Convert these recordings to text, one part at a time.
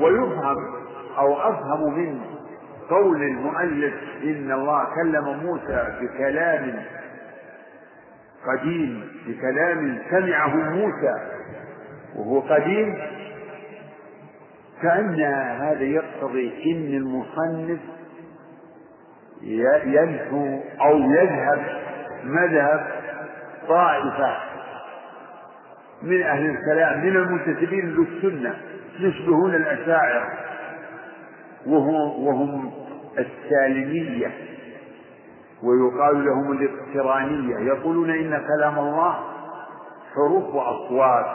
ويفهم أو أفهم من قول المؤلف إن الله كلم موسى بكلام قديم بكلام سمعه موسى وهو قديم. كأن هذا يقتضي إن المصنف ينفو أو يذهب مذهب طائفة. من أهل الكلام من المنتسبين للسنة يشبهون الأشاعرة وهم, وهم السالمية ويقال لهم الاقترانية. يقولون إن كلام الله حروف وأصوات.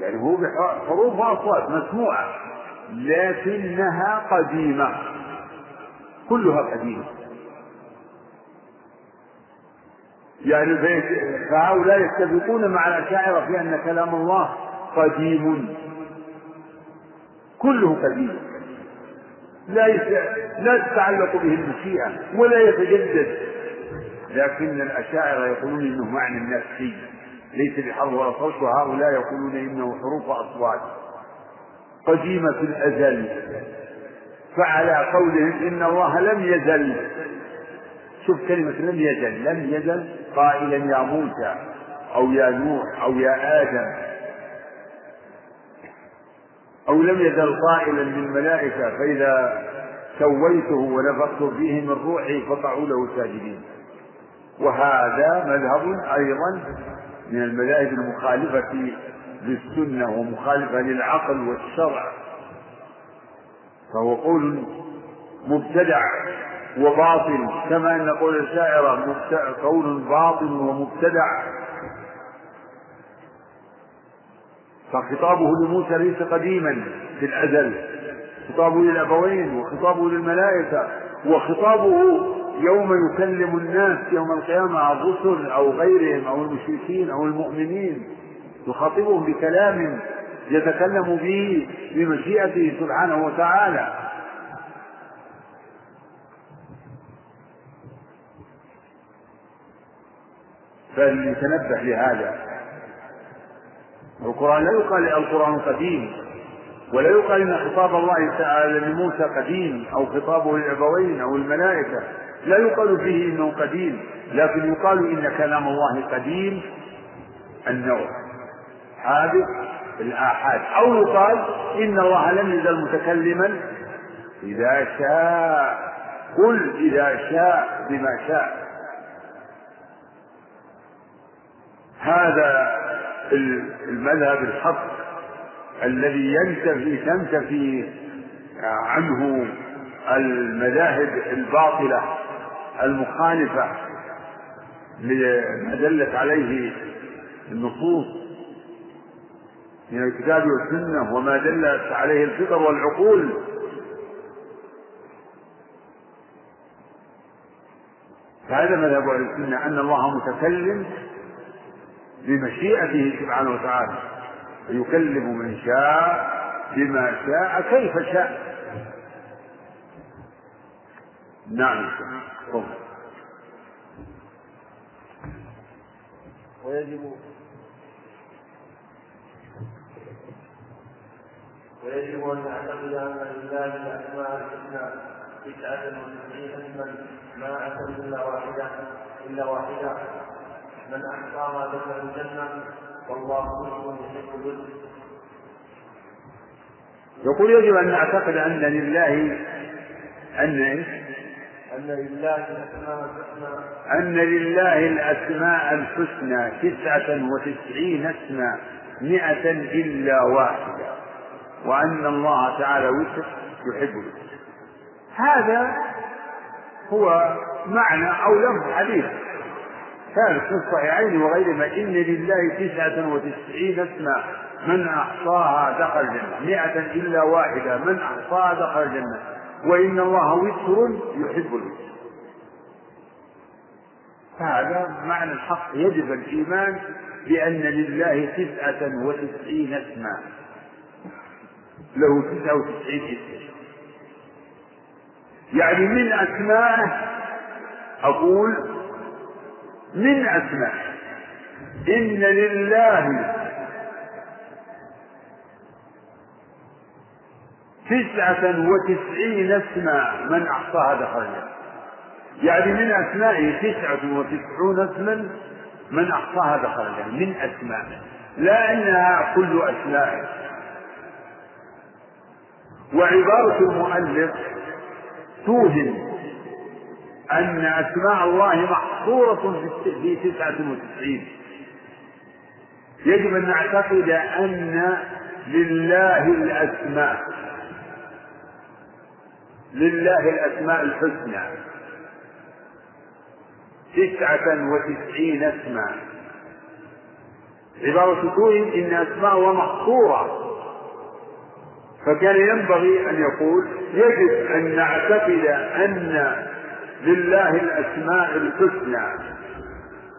يعني هو حروف وأصوات مسموعة لكنها قديمة. كلها قديمة. يعني فهؤلاء يتفقون مع الأشاعرة في أن كلام الله قديم. كله قديم. لا لا تتعلق به المشيئة ولا يتجدد. لكن الأشاعرة يقولون إنه معنى نفسي. ليس بحرف ولا صوت وهؤلاء يقولون إنه حروف أصوات. قديمة الأزل. فعلى قولهم إن الله لم يزل. شوف كلمة لم يزل. لم يزل قائلا يا موسى أو يا نوح أو يا آدم. أو لم يزل قائلا للملائكة فإذا سويته ونفخت فيه من روحي فقعوا له ساجدين. وهذا مذهب أيضا من المذاهب المخالفة للسنة ومخالفة للعقل والشرع. فهو قول مبتدع. وباطل كما أن قول الشاعرة قول باطل ومبتدع. فخطابه لموسى ليس قديما في الأزل. خطابه للأبوين وخطابه للملائكة وخطابه يوم يكلم الناس يوم القيامة الرسل أو غيرهم أو المشركين أو المؤمنين. يخاطبهم بكلام يتكلم به بمشيئته سبحانه وتعالى. فليتنبه لهذا. القرآن لا يقال القرآن قديم ولا يقال إن خطاب الله تعالى لموسى قديم أو خطابه للأبوين أو الملائكة. لا يقال فيه إنه قديم لكن يقال إن كلام الله قديم النوع. حادث الآحاد. أو يقال إن الله لم يزل متكلما إذا شاء. قل إذا شاء بما شاء. هذا المذهب الحق الذي ينتفي تنتفي عنه المذاهب الباطلة المخالفة لما دلت عليه النصوص من الكتاب والسنة وما دلت عليه الفطر والعقول. فهذا مذهب أهل السنة أن الله متكلم بمشيئته سبحانه وتعالى يكلم من شاء بما شاء كيف شاء. نعم ويجب ويجب أن نعتقد أن لله الأسماء الحسنى تسعة وتسعين اسما ما أتى إلا واحدة إلا واحدة. من أحصاها دخل الجنة والله مسلم يحب الود يقول يجب أن نعتقد أن لله أن إيش؟ أن لله الأسماء الحسنى. أن لله الأسماء الحسنى تسعة وتسعين اسما مئة إلا واحدة. وأن الله تعالى وتر يحب الوتر هذا هو معنى أو لفظ حديث. ثالث في الصحيحين وغيرهما إن لله تسعة وتسعين اسما من أحصاها دخل الجنة. مئة إلا واحدة من أحصاها دخل الجنة. وإن الله وتر يحب الوتر. فهذا معنى الحق. يجب الإيمان بأن لله تسعة وتسعين اسما. له تسعة وتسعين اسم. يعني من أسمائه أقول من أسمائه إن لله تسعة وتسعين اسما من أحصاها دخل الجنة يعني من أسمائه تسعة وتسعون اسما من أحصاها دخل الجنة من أسمائه لا أنها كل أسمائه وعبارة المؤلف توهم أن أسماء الله محصورة في تسعة وتسعين. يجب أن نعتقد أن لله الأسماء لله الأسماء الحسنى. تسعة وتسعين اسما عبارة توهم إن أسماء محصورة فكان ينبغي أن يقول يجب أن نعتقد أن لله الأسماء الحسنى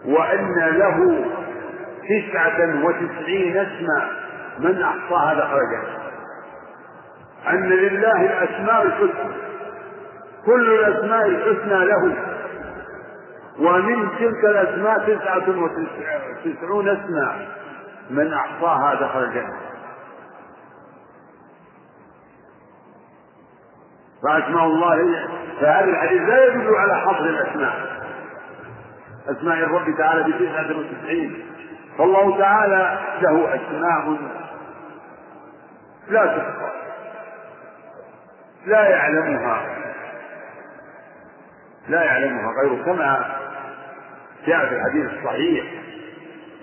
وأن له تسعة وتسعين اسما من أحصاها الجنة أن لله الأسماء الحسنى كل الأسماء الحسنى له. ومن تلك الأسماء تسعة وتسعون اسما من أحصاها دخل الجنة فأسماء الله فهذا الحديث لا يدل على حصر الأسماء. أسماء الرب تعالى بتسعة وتسعين. فالله تعالى له أسماء لا تحصى لا يعلمها. لا يعلمها. غيره كما جاء في الحديث الصحيح.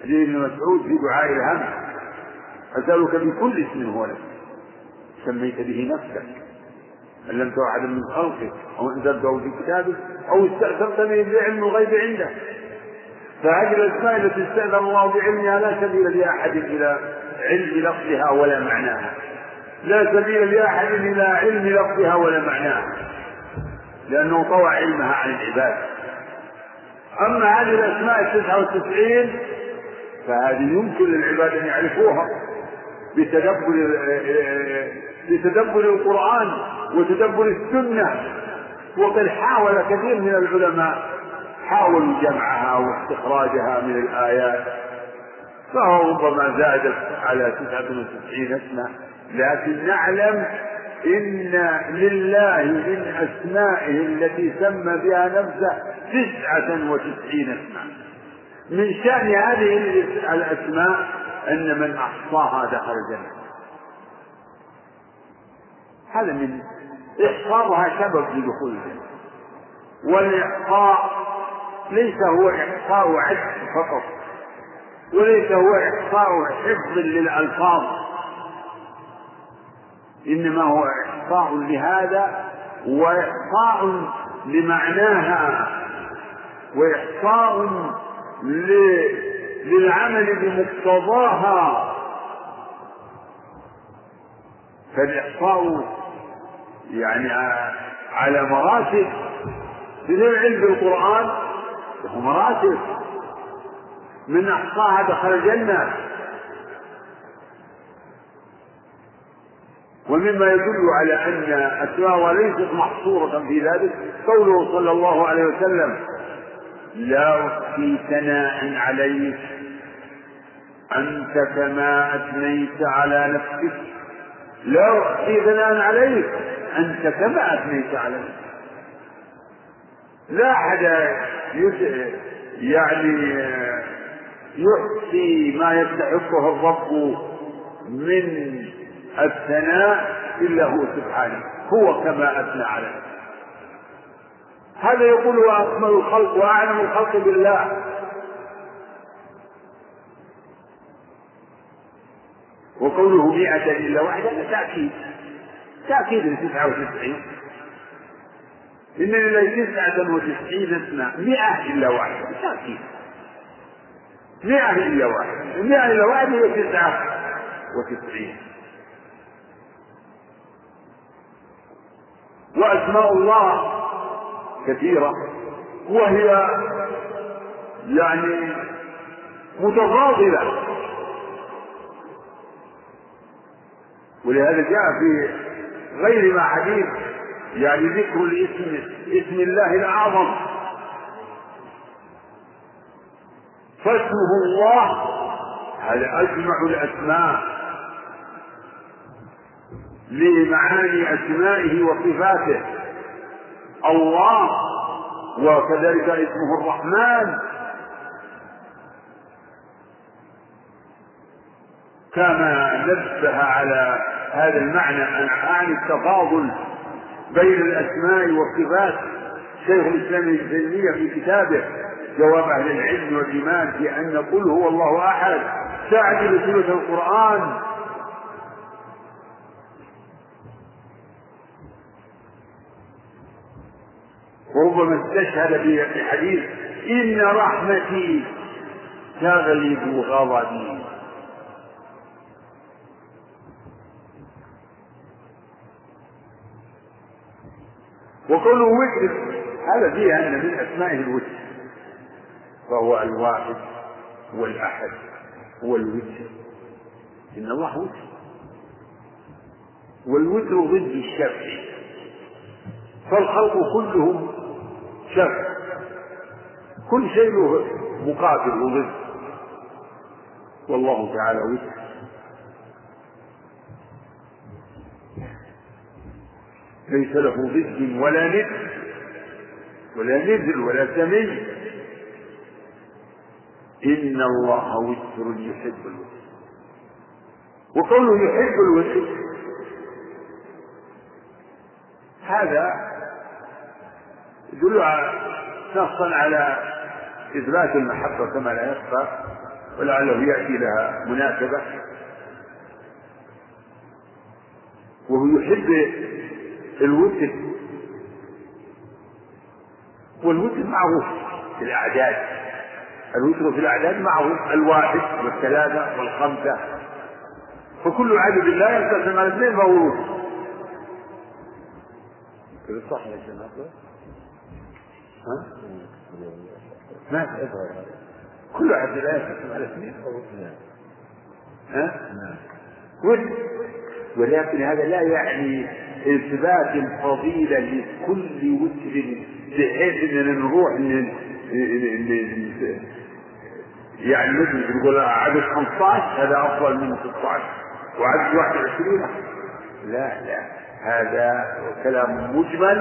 حديث ابن مسعود في دعاء الهم. أسألك بكل اسم هو لك. سميت به نفسك. علمت أحدا من خلقك أو أنزلته في كتابك أو استأثرت به بعلم الغيب عنده. فهذه الأسماء التي استأذن الله بعلمها لا سبيل لأحد إلى علم لفظها ولا معناها. لا سبيل لأحد إلى علم لفظها ولا معناها. لأنه طوى علمها عن العباد. أما هذه الأسماء التسعة والتسعين فهذه يمكن للعباد أن يعرفوها بتدبر بتدبر القرآن. وتدبر السنة. وقد حاول كثير من العلماء حاولوا جمعها واستخراجها من الآيات فهو ربما زادت على تسعة وتسعين اسما. لكن نعلم إن لله من أسمائه التي سمى بها نفسه تسعة وتسعين اسما. من شأن هذه الأسماء أن من أحصاها دخل الجنة. هذا من إحصاؤها سبب لدخول الجنة. والإحصاء ليس هو إحصاء عد فقط وليس هو إحصاء حفظ للألفاظ إنما هو إحصاء لهذا وإحصاء لمعناها وإحصاء للعمل بمقتضاها. فالإحصاء يعني على مراتب بدون العلم بالقرآن له مراتب. من أحصاها دخل الجنة. ومما يدل على أن أسماء ليست محصورة في ذلك قوله صلى الله عليه وسلم لا أحصي ثناء عليك أنت كما أثنيت على نفسك لا أحصي ثناء عليك. أنت كما أثنيت على لا أحد يعني يحصي ما يستحقه الرب من الثناء إلا هو سبحانه هو كما أثنى على هذا يقول هو أكمل الخلق وأعلم الخلق بالله. وقوله مئة إلا واحدة تأكيد. تأكيد لتسعة وتسعين. إن لله تسعة وتسعين اسماء مئة إلا واحدة تأكيد. مئة إلا واحدة مئة إلا واحدة هي تسعة وتسعين. وأسماء الله كثيرة وهي يعني متفاضلة. ولهذا جاء في غير ما حديث. يعني ذكر الاسم اسم الله الأعظم. فاسمه الله هذا أجمع الأسماء. لمعاني أسمائه وصفاته. الله وكذلك اسمه الرحمن. كما نبه على هذا المعنى عن التفاضل بين الأسماء والصفات. شيخ الإسلام ابن تيمية في كتابه جواب أهل العلم والإيمان في أن قل هو الله أحد. تعدل ثلث القرآن. وربما استشهد بحديث إن رحمتي تغلب غضبي. وكونه وتر هذا فيه أن من أسمائه الوتر. فهو الواحد والأحد والوتر. إن الله وتر. والوتر ضد الشفع فالخلق كلهم شفع كل شيء مقابل وضد. والله تعالى وتر. ليس له ضد ولا ند ولا نزل ولا سمي إن الله وتر يحب الوتر. وقوله يحب الوتر هذا يدل نصا على إثبات المحبة كما لا يخفى ولعله يأتي لها مناسبة. وهو يحب الوتر. والوتر معروف في الأعداد. الوتر في الأعداد معروف الواحد والثلاثة والخمسة. فكل عدد لا ينقسم على اثنين فهو وتر. كذا صح يا جماعة؟ ها؟ ما كل عدد لا ينقسم على اثنين فهو وتر. ها؟ وتر. ولكن هذا لا يعني إثبات الفضيلة لكل وتر بحيث اننا نروح. يعني مثل نقول عدد 15 هذا أفضل من 16 وعدد 21 لا لا. هذا كلام مجمل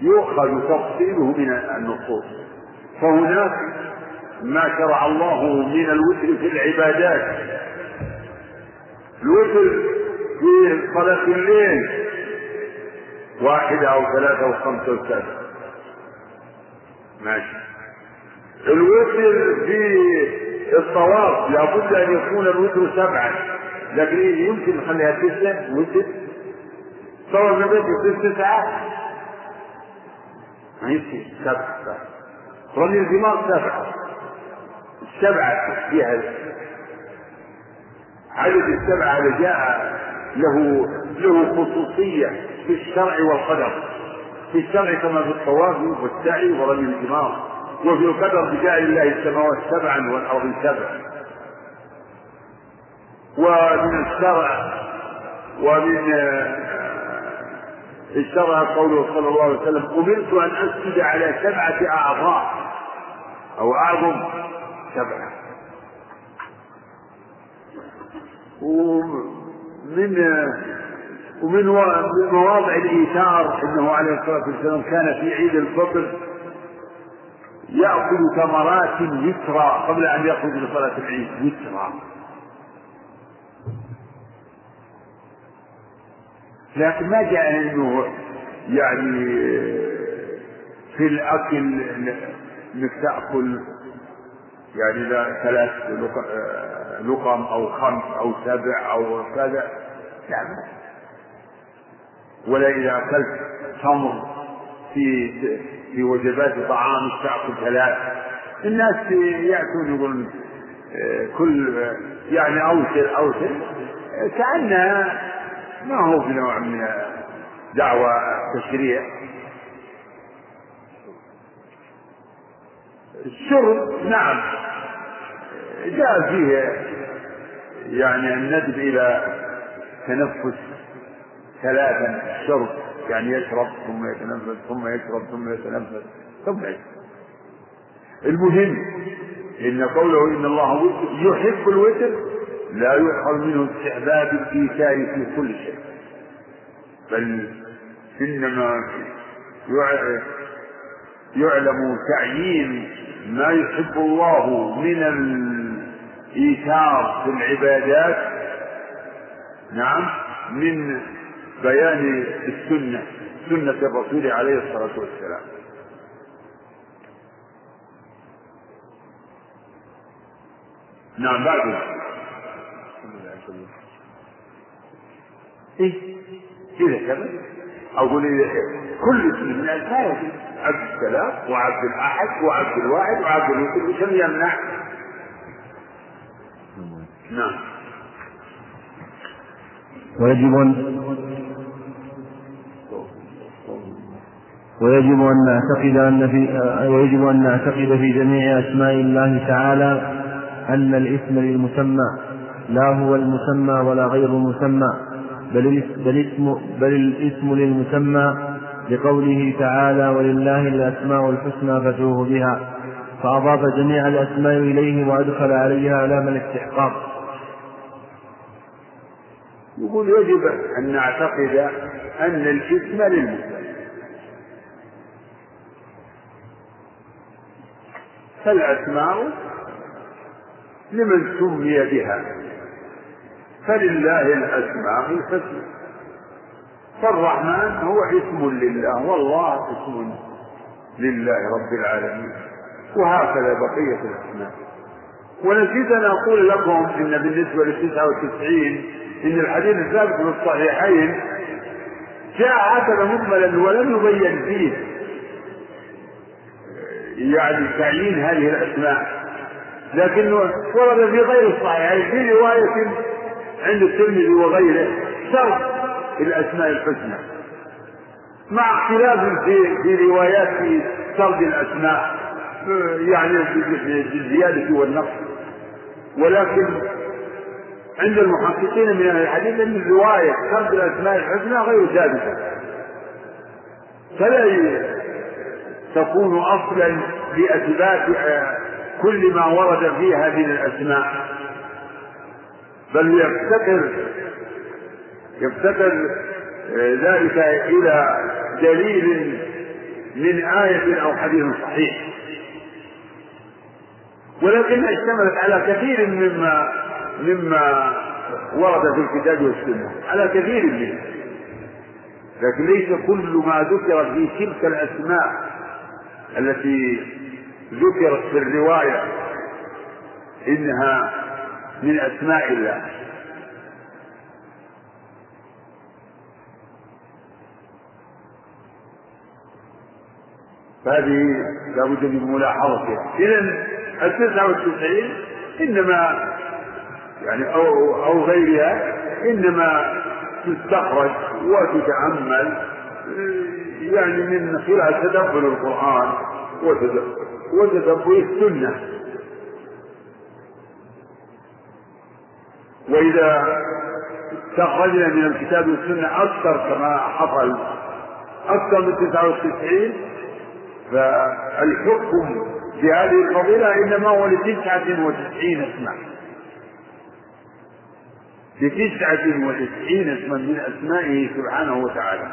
يؤخذ تفصيله من النصوص. فهناك ما شرع الله من الوتر في العبادات. الوتر في صلاة الليل واحدة أو ثلاثة أو خمسة أو سبعة ماشي. الوتر في الطواف لابد أن يكون الوتر سبعة لكن يمكن نخليها تسعة وتر طواف البيت يصير تسعة. يمكن. سبعة رمي الجمار سبعة. السبعة فيها. عدد السبعة هذا جاء له له خصوصية في الشرع والقدر. في الشرع كما في الطواف والسعي ورمي الجمار وفي القدر بجعل الله السماوات سبعا والأرض سبعا. ومن الشرع ومن الشرع قوله صلى الله عليه وسلم أمرت أن أسجد على سبعة أعضاء أو أعظم سبعة. ومن ومن مواضع الإيثار أنه عليه الصلاة والسلام كان في عيد الفطر يأكل ثمرات وترا قبل أن يخرج لصلاة العيد وترا. لكن ما جاء إنه يعني في الأكل إنك تأكل يعني ثلاث لقم أو خمس أو سبع أو كذا لا ولا إذا أكلت تمر في في وجبات طعام تاكل ثلاث الناس ياتون يقولون كل يعني اوسر اوسر كانها ما هو في نوع من دعوة تشريع. الشرب نعم جاء فيه يعني الندب إلى تنفس ثلاثا الشرب يعني يشرب ثم يتنفس ثم يشرب ثم يتنفس ثم يشرب. المهم إن قوله إن الله يحب الوتر لا يؤخذ منه استحباب الإيثار في كل شيء. بل إنما يعلم تعيين ما يحب الله من الإيثار في العبادات نعم من بيان السنة سنة الرسول عليه الصلاة والسلام. نعم بعد. إيه كذا كذا. أقول كل اسم من الآية عبد السلام وعبد الأحد وعبد الواحد وعبد الوكيل وكم يمنع؟ نعم. ويجب أن ويجب أن نعتقد أن في ويجب أن نعتقد في جميع أسماء الله تعالى أن الاسم للمسمى لا هو المسمى ولا غير المسمى بل بل اسم بل الاسم للمسمى لقوله تعالى ولله الأسماء الحسنى فادعوه بها فأضاف جميع الأسماء إليه وأدخل عليها علام الاستحقاق. يقول يجب أن نعتقد أن الاسم للمسمى فالأسماء لمن سمي بها. فلله الأسماء الحسنى. فالرحمن هو اسم لله والله اسم لله رب العالمين. وهكذا بقية الأسماء. ونسيت أن أقول لكم إن بالنسبة للتسعة وتسعين إن الحديث الثابت في الصحيحين جاء هكذا مجملا ولم يبين فيه. يعني تعيين هذه الأسماء. لكنه ورد في غير الصحيحين في رواية عند الترمذي وغيره شرط الأسماء الحسنى. مع اختلاف في في روايات في سرد الأسماء يعني في الزيادة والنقص. ولكن عند المحققين من الحديث أن الرواية سرد الأسماء الحسنى غير ثابتة. فلا تكون أصلا لأثبات كل ما ورد فيها من الأسماء. بل يفتقر يفتقر ذلك إلى دليل من آية أو حديث صحيح. ولكنها اشتملت على كثير مما مما ورد في الكتاب والسنة على كثير منه. لكن ليس كل ما ذكر في تلك الأسماء التي ذكرت في الرواية إنها من أسماء الله. فهذه لابد من ملاحظتها إذا التسعة والتسعين إنما يعني أو أو غيرها إنما تستخرج وتتأمل يعني من خلال تدبر القرآن وتدبر السنة. وإذا استخرجنا من الكتاب والسنة أكثر كما حصل أكثر من 99 فالحكم بهذه الفضيلة إنما هو لتسعة وتسعين اسما لتسعة وتسعين اسما من أسمائه سبحانه وتعالى.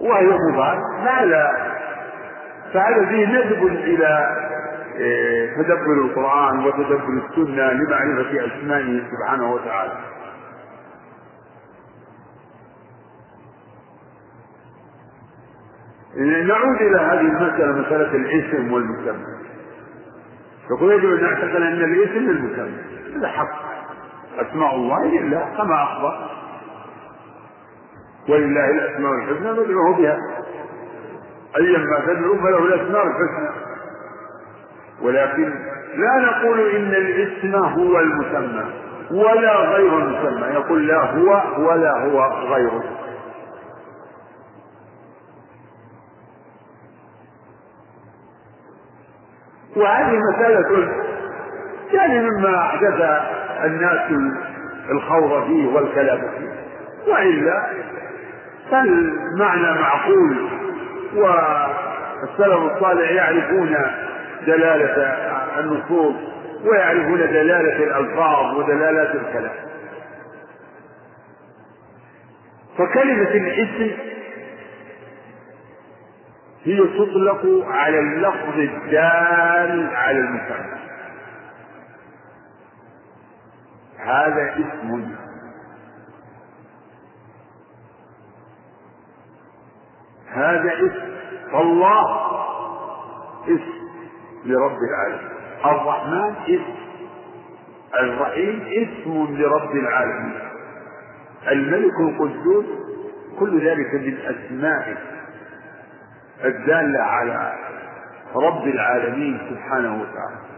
وهي مضاف فهذا فهذا فيه ندب إلى تدبر القرآن وتدبر السنة لمعرفة أسمائه سبحانه وتعالى. نعود إلى هذه المسألة مسألة الاسم والمسمى. يقول يجب أن نعتقد أن الاسم للمسمى هذا حق. أسماء الله لله كما أخبر. ولله الأسماء الحسنى فادعوه بها. أيما تدعو فله الأسماء الحسنى. ولكن لا نقول إن الاسم هو المسمى ولا غير المسمى. يقول لا هو ولا هو غيره. وهذه مسألة يعني مما أحدث الناس الخوض فيه والكلام فيه. وإلا فالمعنى معقول والسلف الصالح يعرفون دلالة النصوص ويعرفون دلالة الألفاظ ودلالات الكلام. فكلمة الاسم هي تطلق على اللفظ الدال على المسمى هذا اسم. هذا اسم. فالله اسم لرب العالمين. الرحمن اسم. الرحيم اسم لرب العالمين. الملك القدوس كل ذلك من أسمائه الدالة على رب العالمين سبحانه وتعالى.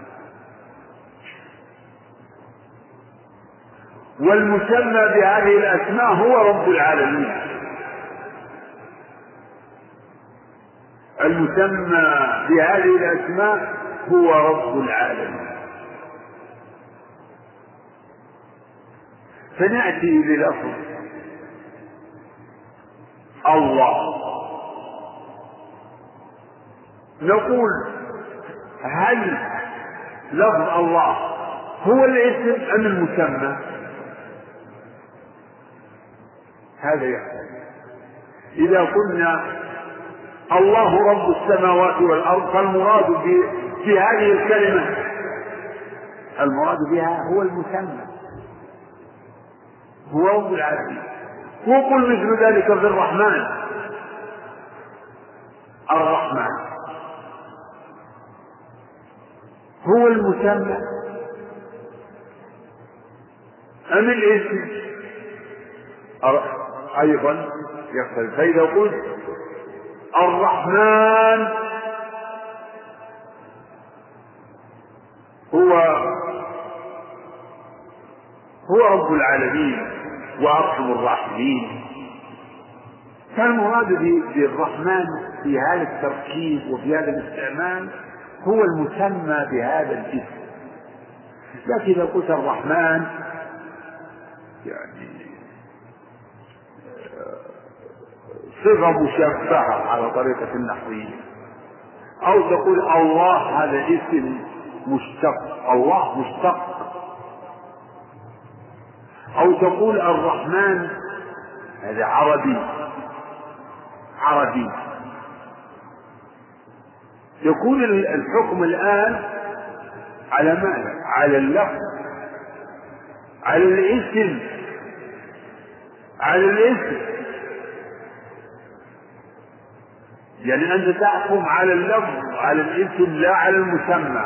والمسمى بهذه الأسماء هو رب العالمين. المسمى بهذه الأسماء هو رب العالمين. فنأتي للأصل الله. نقول هل لفظ الله هو الاسم أم المسمى؟ هذا يحتاج إذا قلنا الله رب السماوات والأرض فالمراد في هذه الكلمة المراد بها هو المسمى. هو رب العالمين. وقل مثل ذلك في الرحمن. الرحمن. هو المسمى. أم الاسم؟ أيضا يختلف. فإذا قلت الرحمن هو هو رب العالمين وأرحم الراحمين. فالمراد بالرحمن في هذا التركيب وفي هذا الاستعمال هو المسمى بهذا الاسم. لكن إذا قلت الرحمن يعني صفة مشبهة على طريقة النحوية. أو تقول الله هذا اسم مشتق. الله مشتق. أو تقول الرحمن هذا عربي. عربي. يكون الحكم الآن على ماذا؟ على اللفظ. على الاسم. على الاسم. يعني أنت تحكم على اللفظ على الاسم لا على المسمى.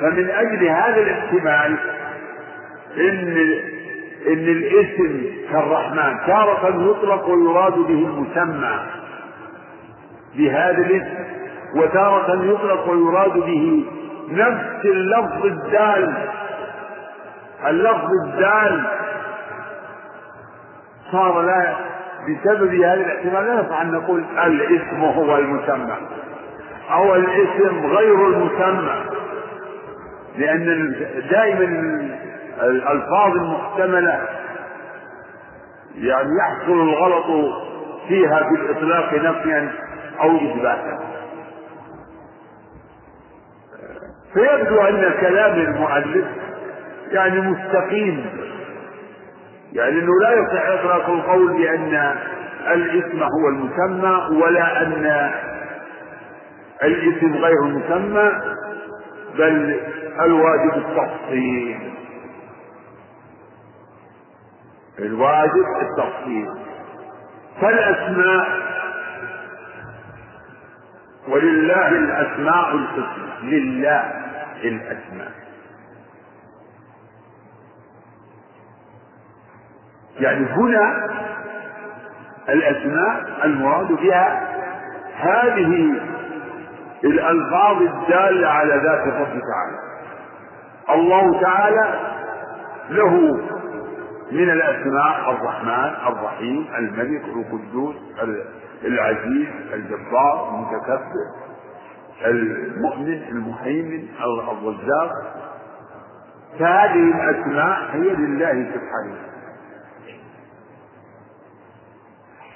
فمن أجل هذا الاحتمال إن إن الاسم كالرحمن تارة يطلق ويراد به المسمى بهذا الاسم وتارة يطلق ويراد به نفس اللفظ الدال. اللفظ الدال صار لا بسبب هذا الاحتمال لا أن نقول الاسم هو المسمى أو الاسم غير المسمى لأن دائما الألفاظ المحتملة يعني يحصل الغلط فيها بالاطلاق نفيا أو إثباتا. فيبدو أن كلام المؤلف يعني مستقيم. يعني إنه لا يصح إطلاق القول بأن الاسم هو المسمى ولا أن الاسم غير المسمى بل الواجب التفصيل. الواجب التفصيل. فالأسماء ولله الأسماء الحسنى. لله الأسماء. يعني هنا الأسماء المراد بها هذه الألفاظ الدالة على ذات الرب تعالى. الله تعالى له من الأسماء الرحمن الرحيم الملك القدوس العزيز الجبار المتكبر المؤمن المهيمن الرزاق. فهذه الأسماء هي لله سبحانه.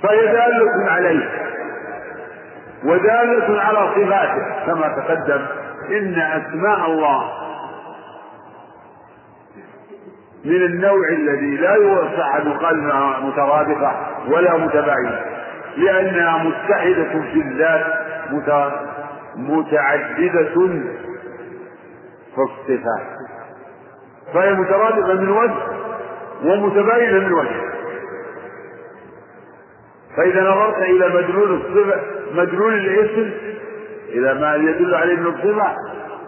فهي دالة عليه. ودالة على صفاته كما تقدم إن أسماء الله من النوع الذي لا يوسع أن يقال انها مترادفة ولا متباينة لأنها متحدة في الذات متعددة في الصفات. فهي مترادفة من وجه ومتباينة من وجه. فإذا نظرت إلى مدلول الصفة مدلول الاسم إلى ما يدل عليه من الصفة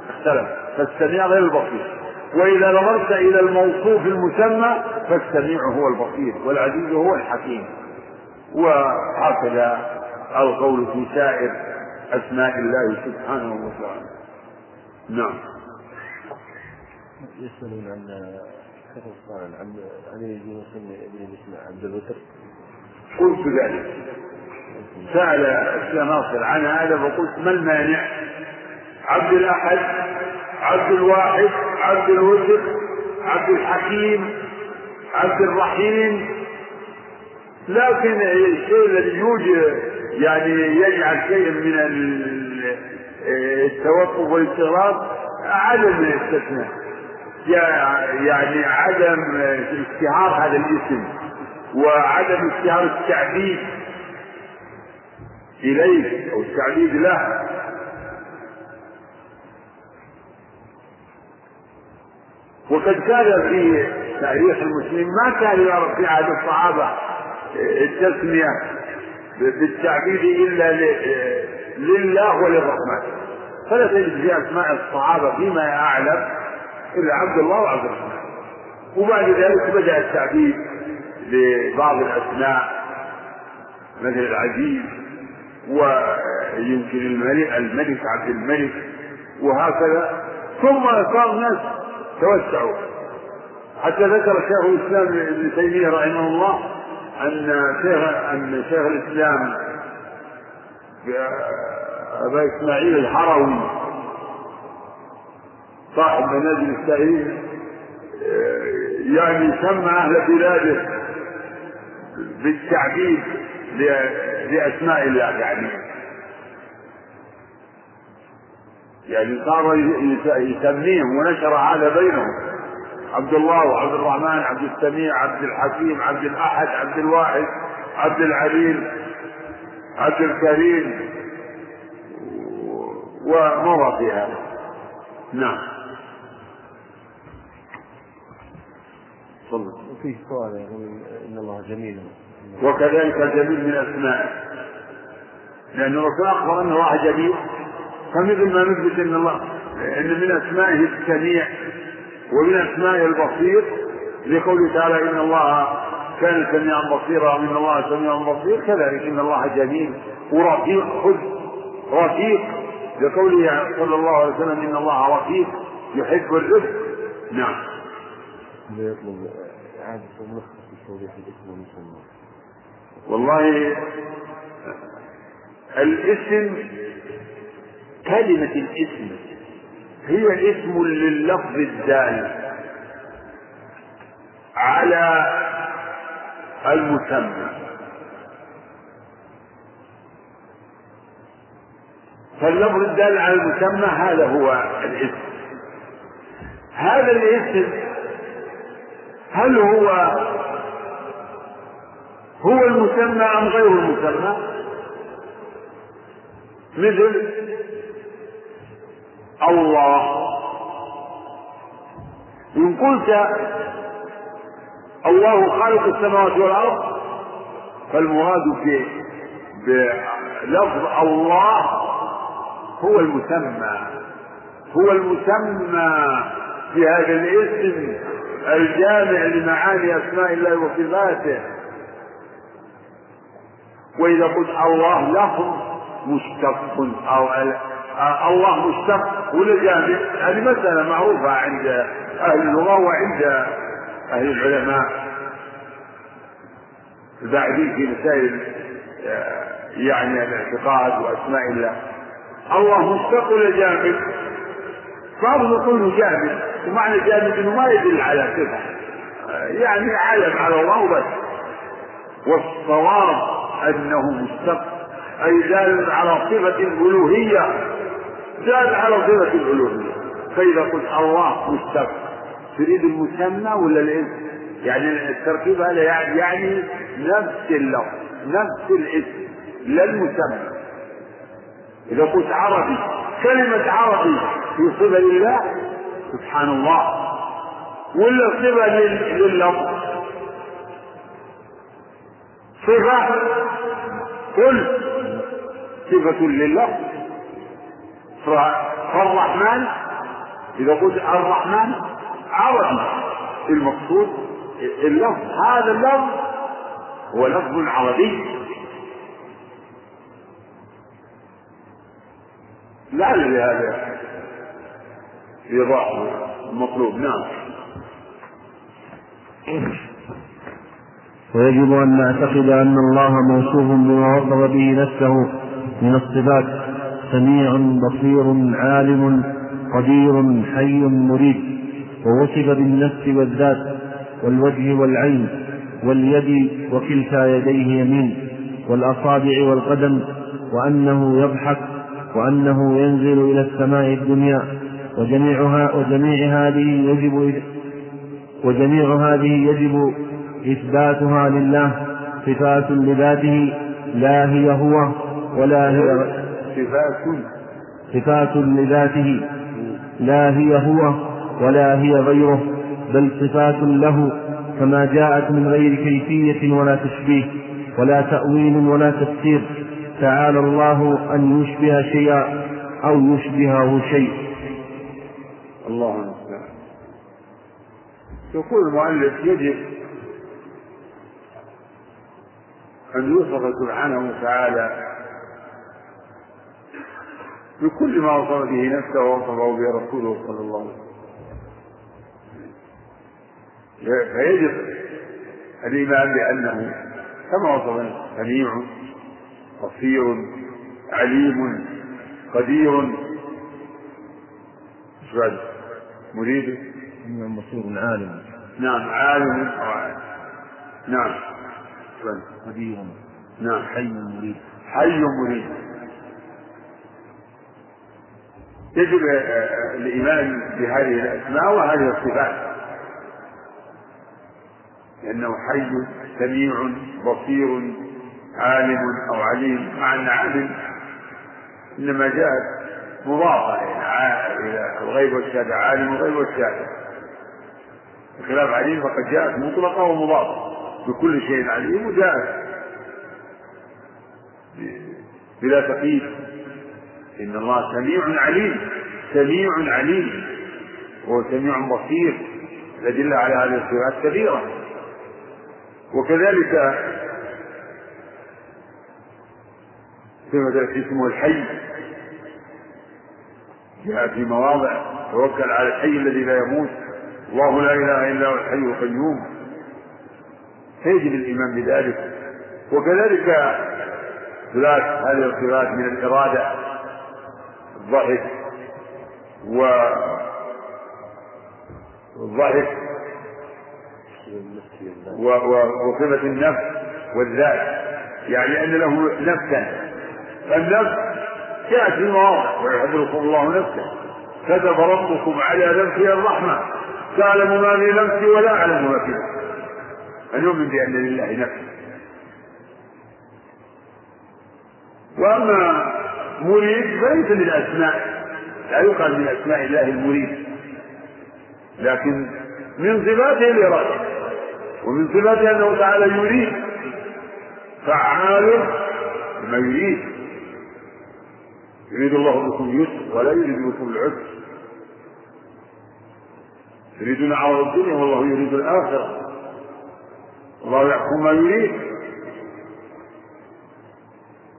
اختلف فالسميع غير البصير. وإذا نظرت إلى الموصوف المسمى فالسميع هو البصير والعزيز هو الحكيم. وهكذا القول في سائر أسماء الله سبحانه وتعالى. نعم. يسألون عن عن عن يجوز ابن الاسم عبد الوتر قلت ذلك. سأل الشيخ ناصر عن هذا فقلت ما المانع؟ عبد الأحد عبد الواحد عبد الوتر عبد الحكيم عبد الرحيم. لكن الشيء الذي يوجد يعني يجعل شيء من التوقف والاضطراب عدم الاستثناء. يعني عدم اشتهار هذا الاسم. وعدم اشتهار التعبيد إليه أو التعبيد له. وقد كان في تاريخ المسلمين ما كان يعرف في عهد الصحابة التسمية بالتعبيد إلا لله وللرحمن. فلا تجد في أسماء الصحابة فيما أعلم إلا عبد الله وعبد الرحمن. وبعد ذلك بدأ التعبيد لبعض الأسماء مثل العزيز ويمكن الملك عبد الملك وهكذا. ثم صار الناس توسعوا. حتى ذكر شيخ الإسلام ابن تيمية رحمه الله أن شيخ أن شيخ الإسلام أبا إسماعيل الحروي صاحب منازل السائلين يعني سمى أهل بلاده بالتعبيد لأسماء الله يعني. يعني صار يسميهم ونشر هذا بينهم. عبد الله وعبد الرحمن عبد السميع عبد الحكيم عبد الأحد عبد الواحد عبد العليم عبد الكريم ومضى في هذا؟ نعم. تفضل. وفيه سؤال يقول إن الله جميل. وكذلك جميل من اسمائه لأن الرسول أخبر ان الله جميل. فمثل ما نثبت إن الله إن من أسمائه السميع ومن أسمائه البصير لقوله تعالى إن الله كان سميعا بصيرا وان الله سميع بصير كذلك إن الله جميل ورفيق خذ رفيق. لقوله صلى الله عليه وسلم إن الله رفيق يحب الرفق. نعم. يطلب إعادة ملخص توضيح الاسم والمسمى والله الاسم كلمة الاسم هي اسم لللفظ الدال على المسمى. فاللفظ الدال على المسمى هذا هو الاسم. هذا الاسم هل هو هو المسمى أم غير المسمى؟ مثل الله. إن قلت الله خالق السماوات والأرض فالمراد بلفظ الله هو المسمى. هو المسمى في هذا الاسم. الجامع لمعاني أسماء الله وصفاته. وإذا قلت الله لفظ مشتق أو الله مشتق ولا جامع هذه مسألة معروفة عند أهل اللغة وعند أهل العلماء. الباحثين في مسائل آه، يعني الاعتقاد وأسماء الله. الله مشتق ولا جامد بعضهم يقول جامد ومعنى جامد إنه ما يدل على صفة. يعني علم على الله وبس والصواب أنه مشتق أي دال على صفة الألوهية. زاد على صفة الألوهية. فإذا قلت الله مشتق تريد المسمى ولا الاسم؟ يعني التركيب هذا يعني, يعني نفس اللفظ نفس الاسم لا المسمى. إذا قلت عربي كلمة عربي في صفة لله سبحان الله ولا صفة لللفظ صفة قل. صفة لله. فالرحمن إذا قلت الرحمن عربي المقصود اللفظ. هذا اللفظ هو لفظ عربي. لعل لهذا إيضاح المطلوب. نعم. ويجب أن نعتقد أن الله موصوف بما وصف به نفسه من الصفات. سميع بصير عالم قدير حي مريد ووصف بالنفس والذات والوجه والعين واليد وكلتا يديه يمين والأصابع والقدم وأنه يضحك وأنه ينزل إلى السماء الدنيا. وجميعها وجميع هذه يجب وجميع هذه يجب إثباتها لله صفات لذاته لا هي هو ولا هي صفات. صفات لذاته لا هي هو ولا هي غيره بل صفات له كما جاءت من غير كيفية ولا تشبيه ولا تأويل ولا تفسير. تعالى الله أن يشبه شيئا أو يشبهه شيء. الله المستعان يقول المؤلف يجب أن يوصف سبحانه وتعالى بكل ما وصف به نفسه ووصفه به رسوله صلى الله عليه وسلم. فيجب الإيمان بأنه كما وصف سميع بصير عليم قدير. مريد؟ نعم بصير عالم. نعم عالم نعم. قدير. نعم. حي مريد. حي مريد. يجب الإيمان بهذه الأسماء وهذه الصفات. لأنه حي سميع بصير عالم أو عليم. مع أن عالم إنما جاءت مضافة إلى الغيب والشهادة عالم الغيب والشهادة بخلاف عليم فقد جاءت مطلقة ومضافة. بكل شيء عليم وجاءت بلا تقييد. إن الله سميع عليم. سميع عليم. وهو سميع بصير. الأدلة على هذه الصفات كثيرة. وكذلك صفة اسمه الحي. جاء في مواضع توكل على الحي الذي لا يموت الله لا إله إلا هو الحي القيوم. فيجب الإيمان بذلك. وكذلك ثلاث هذه الصفات من الإرادة الضحك و الضحك وصفة النفس والذات. يعني أن له نفسا. فالنفس جاءت في مواضع ويحذركم الله نفسه. كتب ربكم على نفسه الرحمة. تعلم ما في نفسي ولا أعلم ما في نفسي. أن يؤمن بأن لله نفسا وأما مريد فليس من أسماء لا يقال من أسماء الله المريد. لكن من صفاته الإرادة. ومن صفاته أنه تعالى يريد. فعال بما يريد. يريد الله بكم اليسر ولا يريد بكم العسر. يريدون عرض الدنيا والله يريد الآخرة. الله يحكم ما يريد.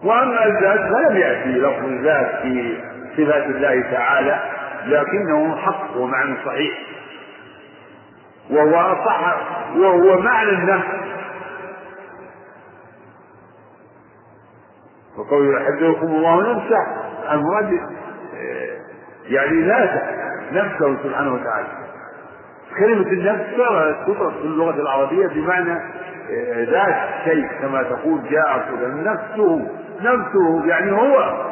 وأما الذات فلم يأتي لفظ الذات في صفات الله تعالى لكنه حق ومعنى صحيح. وهو أصح وهو معنى النفس. وقول يحذركم الله نفسه المراد آه، يعني ذاته نفسه سبحانه وتعالى. كلمة النفس تطلق في اللغة العربية بمعنى آه، ذات شيء كما تقول جاء نفسه نفسه يعني هو.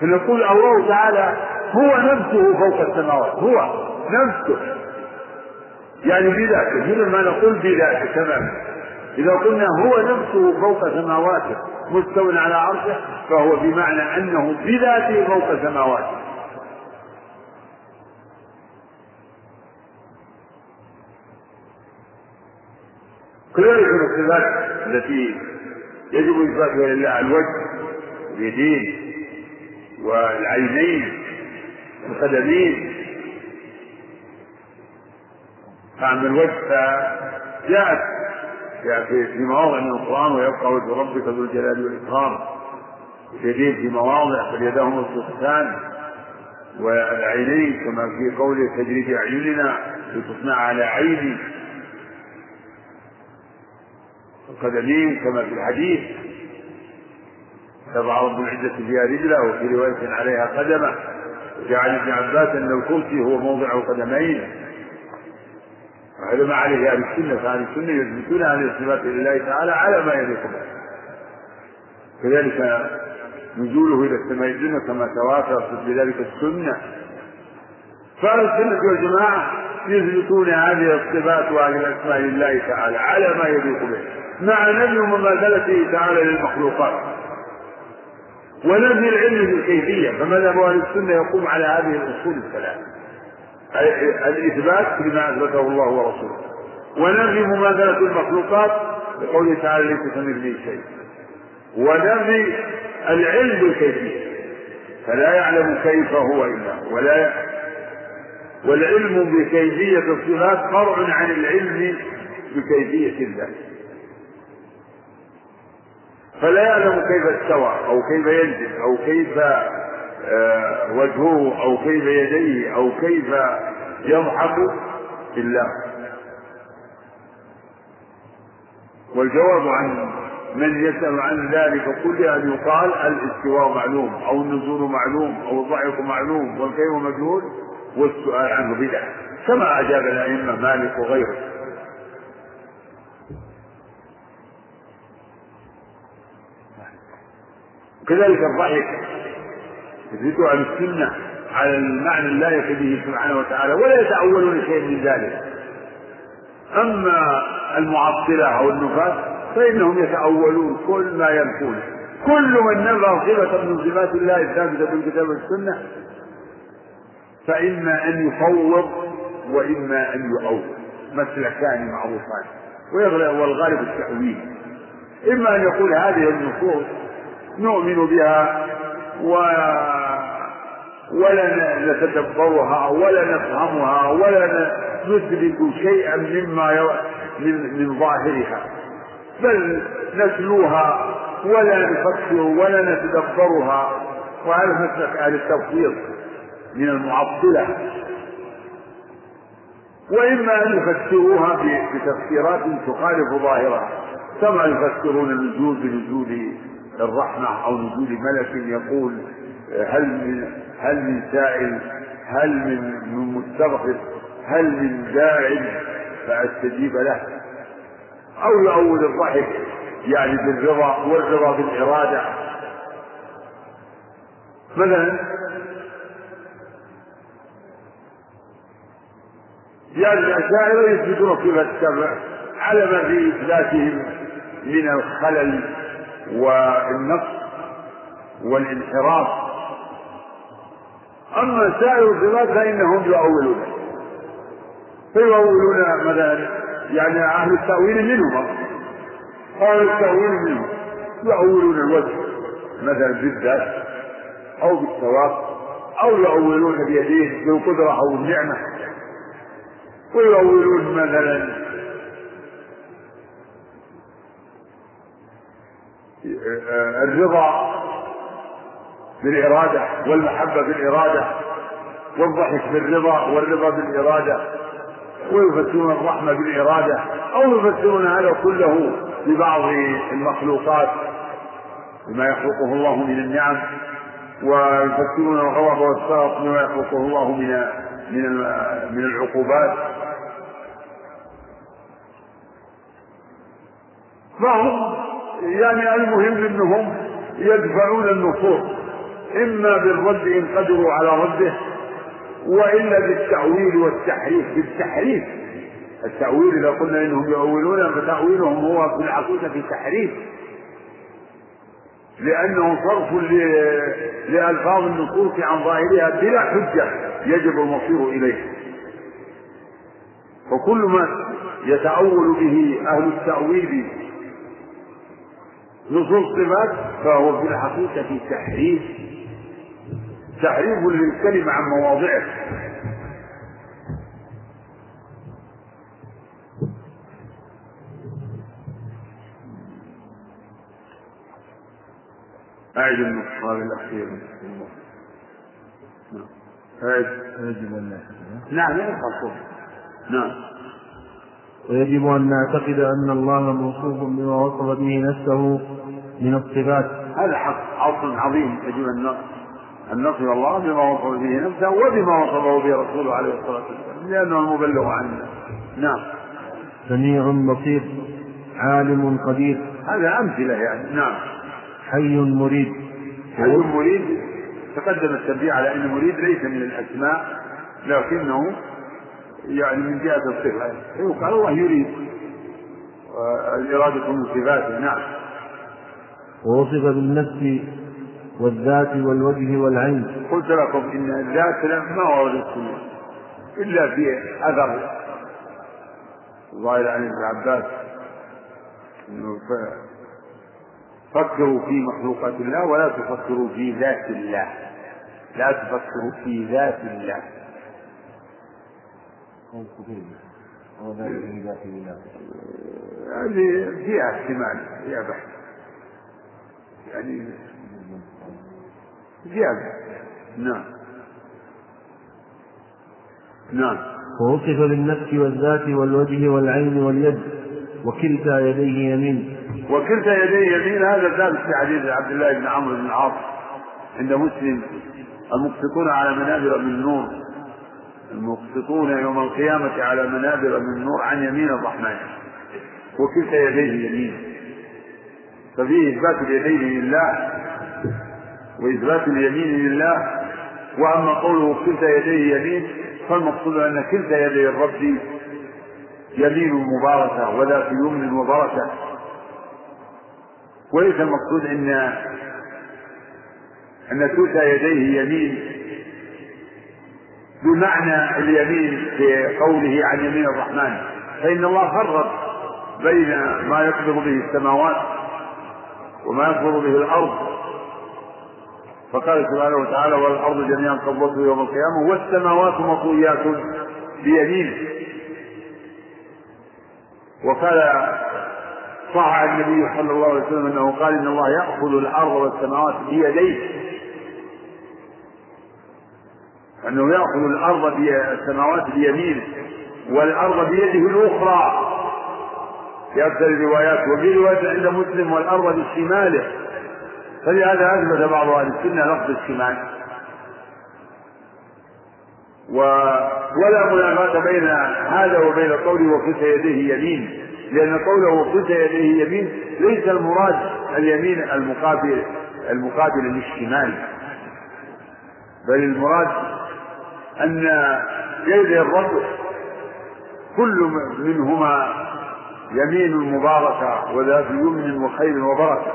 فنقول الله تعالى هو نفسه فوق السماوات هو نفسه. يعني بذاته مثل ما نقول بذاته تماما إذا قلنا هو نفسه فوق سماواته مستو على عرشه فهو بمعنى أنه بذاته فوق سماواته. كذلك من الصفات التي يجب إثباتها لله الوجه واليدين والعينين والقدمين فأما الوجه فجاءت في في مواضع من القرآن ويبقى وجه ربك ذو الجلال والإكرام. اليدين في مواضع فاليداه مبسوطتان والعينين كما في قوله تجري في أعيننا لتصنع على عيني. القدمين كما في الحديث تضع رب العزة فيها رجله وفي رواية عليها قدمه. وجعل ابن عباس أن الكرسي هو موضع قدمين ما عليه أهل السنة فأهل السنة يثبتون هذه الصفات لله تعالى على ما يليق به. كذلك نزوله إلى السماء الدنيا كما تواترت بذلك السنة. فأهل السنة والجماعة يثبتون هذه الصفات وهذه الأسماء لله تعالى على ما يليق به. مع نفي مماثلته تعالى للمخلوقات. ونفي العلم بالكيفية فمذهب أهل السنة يقوم على هذه الأصول الثلاث الإثبات لما أثبته الله ورسوله. ونفي مماثلة المخلوقات بقوله تعالى ليس كمثله شيء ونفي العلم بالكيفية. فلا يعلم كيف هو إلا ولا والعلم بكيفية الصفات فرع عن العلم بكيفية الله. فلا يعلم كيف استوى أو كيف ينزل أو كيف وجهه أو كيف يديه أو كيف يضحك إلا والجواب عن من يسأل عن ذلك كله أن يقال الاستواء معلوم أو النزول معلوم أو الضعف معلوم والكيف مجهول والسؤال عنه بدعة. كما أجاب الأئمة مالك وغيره. كذلك الضحك. يثبت عن السنة على المعنى اللائق به سبحانه وتعالى ولا يتأولون شيء من ذلك. أما المعطلة أو النفاة فإنهم يتأولون كل ما ينفون كل من نفى صفة من صفات الله الثابتة في الكتاب والسنة فإما أن يفوض وإما أن يؤول مسلكان معروفان. والغالب التأويل. إما أن يقول هذه النصوص نؤمن بها و ولا نتدبرها ولا نفهمها ولا ندرك شيئا مما يو... من من ظاهرها. بل نتلوها ولا نفكر ولا نتدبرها. وهذا مسلك أهل التفويض من المعطلة. وإما أن يفسروها بتفسيرات تخالف ظاهرها. كما يفسرون النزول بنزول الرحمة أو نزول ملك يقول هل من هل من سائل هل من من مستغفر هل من داع فأستجيب له. أو يؤول الضحك يعني بالرضا والرضا بالإرادة. مثلا يعني الأشاعرة يثبتون صفة السبع على ما في إثباتهم من الخلل. والنقص والانحراف. أما سائر الصفات فإنهم يؤولون. فيؤولون مثلا يعني أهل التأويل منهم. أهل التأويل منهم يؤولون الوجه مثلا بالذات أو بالثواب أو يؤولون بيديه بالقدرة أو النعمة. ويؤولون مثلا الرضا بالإرادة والمحبة بالإرادة والضحك بالرضا والرضا بالإرادة ويفسرون الرحمة بالإرادة أو يفسرون هذا كله ببعض المخلوقات بما يخلقه الله من النعم ويفسرون الغضب والسخط بما يخلقه الله من من من العقوبات. فهم يعني المهم انهم يدفعون النصوص إما بالرد إن قدروا على رده وإلا بالتأويل والتحريف. بالتحريف. التأويل إذا قلنا إنهم يؤولون فتأويلهم هو في في تحريف. لأنه صرف لألفاظ النصوص عن ظاهرها بلا حجة يجب المصير إليه. وكل ما يتأول به أهل التأويل نصوص صفات فهو في الحقيقة تحريف تحريف للكلمة عن مواضعه. أعد النص الأخير. نعم. أعد يجب أن نعم نعم. ويجب أن نعتقد أن الله موصوف بما وصف به نفسه من الصفات. هذا حق أصل عظيم يجب أن أن نصف الله بما وصف به نفسه وبما وصفه به رسوله عليه الصلاة والسلام لأنه المبلغ عنا. نعم. سميع بصير عالم قدير. هذا أمثلة يعني. نعم. حي مريد. حي مريد. تقدم التنبيه على أن مريد ليس من الأسماء لكنه يعني من جهة الصفة. يقال الله يريد الإرادة من صفاته. نعم. ووصف بالنفس والذات والوجه والعين. قلت لكم إن الذات ما وردت إلا في أثر. الظاهر عن ابن عباس. فكروا في مخلوقات الله ولا تفكروا في ذات الله. لا تفكروا في ذات الله. يعني فيها احتمال. فيها بحث. يعني زيادة. نعم. نعم. ووصف بالنفس والذات والوجه والعين واليد وكلتا يديه يمين. وكلتا يديه يمين هذا ثابت في حديث عبد الله بن عمرو بن العاص عند مسلم. المقسطون على منابر من نور. المقسطون يوم القيامة على منابر من نور عن يمين الرحمن. وكلتا يديه يمين. ففيه إثبات اليدين لله وإثبات اليمين لله وأما قوله كلتا يديه يمين فالمقصود أن كلتا يدي الرب يمين مباركة وذات يمن وبركة وليس المقصود أن أن كلتا يديه يمين بمعنى اليمين في قوله عن يمين الرحمن. فإن الله فرق بين ما يقبض به السماوات وما يقبض به الأرض. فقال سبحانه وتعالى والأرض جميعا قبضته يوم القيامة والسماوات مطويات بيمينه. وقال صح النبي صلى الله عليه وسلم أنه قال إن الله يأخذ الأرض والسماوات بيديه. أنه يأخذ الأرض السماوات بيمينه والأرض بيده الأخرى. في أكثر الروايات وفي رواية عند مسلم والأرض بشماله. فلهذا أثبت بعض أهل السنة لفظ الشمال. و... ولا منافاة بين هذا وبين قوله وكلتا يديه يمين. لأن قوله وكلتا يديه يمين ليس المراد اليمين المقابل المقابل للشمال. بل المراد أن يدي الرب كل منهما يمين مباركة وذات يمن وخير وبركة.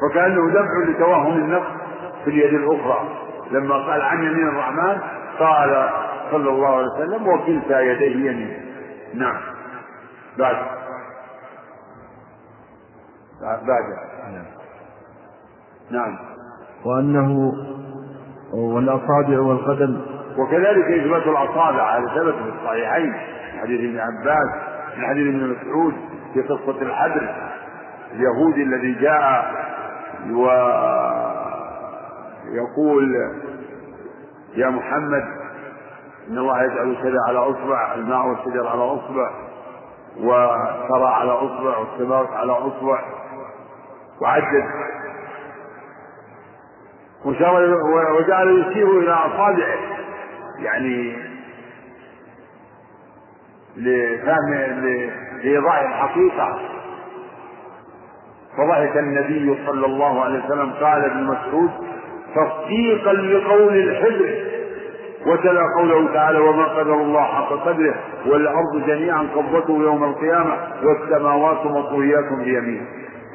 فكأنه دفع لتوهم النفس في اليد الأخرى. لما قال عن يمين الرحمن قال صلى الله عليه وسلم وكلتا يديه يمين. نعم. بعد. بعد. نعم. وأنه والأصابع والقدم. وكذلك إثبات الأصابع هذا ثبت في الصحيحين. من حديث ابن عباس من حديث ابن مسعود في قصة الحبر اليهودي الذي جاء ويقول يا محمد إن الله يجعل كذا على أصبع الماء والشجر على أصبع والثرى على أصبع والسماوات على أصبع وعدد وجعل يشير إلى أصابعه. يعني لفهم لإيضاح الحقيقة. فضحك النبي صلى الله عليه وسلم قال ابن مسعود تصديقا لقول الحبر وتلا قوله تعالى وما قدر الله حق قدره. والأرض جميعا قبضته يوم القيامة والسماوات مطويات بيمينه.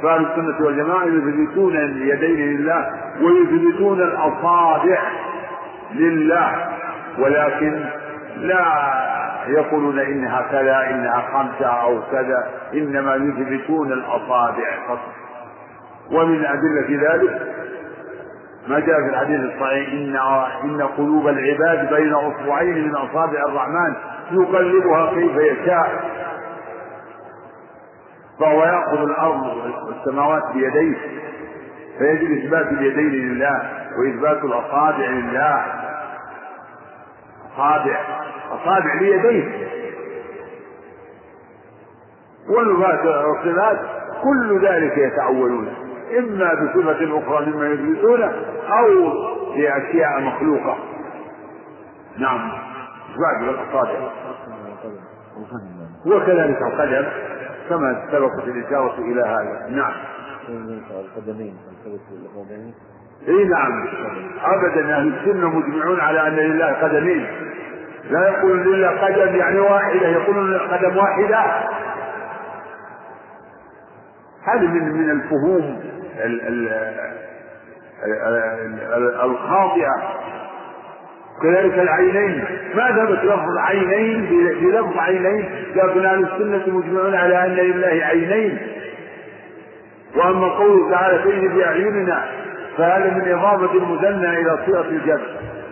فأهل السنة والجماعة يثبتون اليدين لله ويثبتون الأصابع لله. ولكن لا يقولون انها كذا انها خمسه أو كذا إنما يثبتون الأصابع فقط. ومن أدلة ذلك ما جاء في الحديث الصحيح إن إن قلوب العباد بين أصبعين من أصابع الرحمن يقلبها كيف يشاء. فهو يأخذ الأرض والسماوات بيديه فيجب اثبات اليدين لله وإثبات الأصابع لله. أصابع اصابع ليديه والصفات كل ذلك يتعولون. إما بصفة أخرى مما يثبتونه أو بأشياء مخلوقة. نعم. إثبات الأصابع. وكذلك القدم كما سبقت الإشارة إلى هذا. نعم. القدمين إي نعم. ابدا أهل السنة مجمعون على أن لله قدمين. لا يقولون لله قدم يعني واحدة يقولون قدم واحدة. هذه من من الفهوم الخاطئة. كذلك العينين. ما ثبت لفظ عينين بلفظ عينين؟ لكن أهل السنة مجمعون على أن لله عينين. وأما قوله تعالى تجري بأعيننا فهذا من إضافة المثنى إلى صيغة الجمع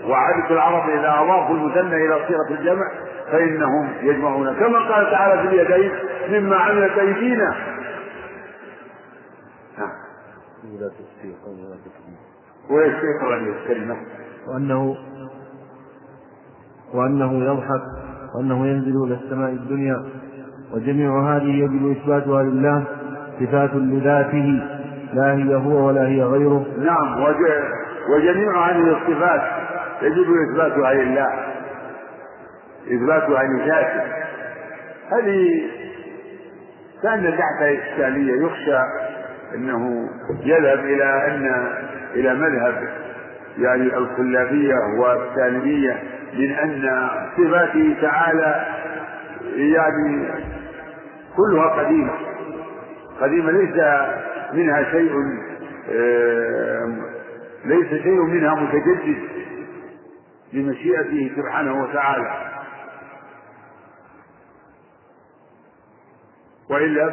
وعادة العرب إذا أضافوا المثنى إلى صيغة الجمع فإنهم يجمعون. كما قال تعالى في اليدين مما عملت أيدينا ولا تصديق ولا عن الكلمة وأنه وأنه يضحك وأنه ينزل إلى السماء الدنيا وجميع هذه يجب إثباتها لله صفات لذاته لا هي هو ولا هي غيره. نعم وجميع هذه الصفات يجب إثباتها لله إثباتها لذاته هذه كأن تحت إشكالية يخشى أنه يذهب إلى أن إلى مذهب يعني الكلابيه والسالميه من أن صفاته تعالى يعني كلها قديمة. قديمة ليس منها شيء ليس شيء منها متجدد. بمشيئته سبحانه وتعالى. وإلا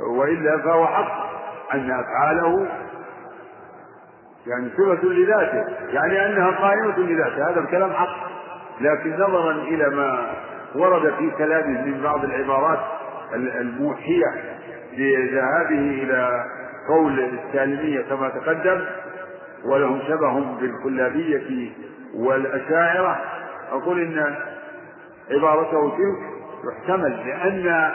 وإلا فهو حق أن أفعاله يعني صفة لذاته يعني أنها قائمة لذاته هذا الكلام حق. لكن نظرا إلى ما ورد في كلامه من بعض العبارات الموحية بذهابه إلى قول السالمية كما تقدم ولهم شبه بالكلابية والأشاعرة أقول إن عبارته تلك يحتمل لأن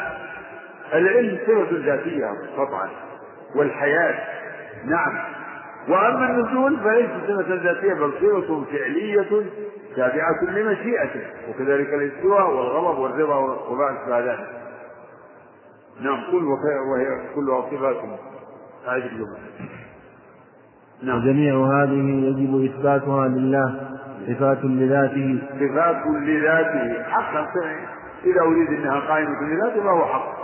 العلم صفة ذاتية قطعا والحياة نعم. وأما النزول فليس صفة ذاتية بل صفة فعلية تابعة لمشيئته وكذلك الاستواء والغضب والرضا وما أشبه ذلك. نعم كل وهي كلها صفات هذه الجملة. نعم. وجميع هذه يجب إثباتها لله صفات لذاته. صفات لذاته. حقا إذا أريد أنها قائمة لذاته فهو حق.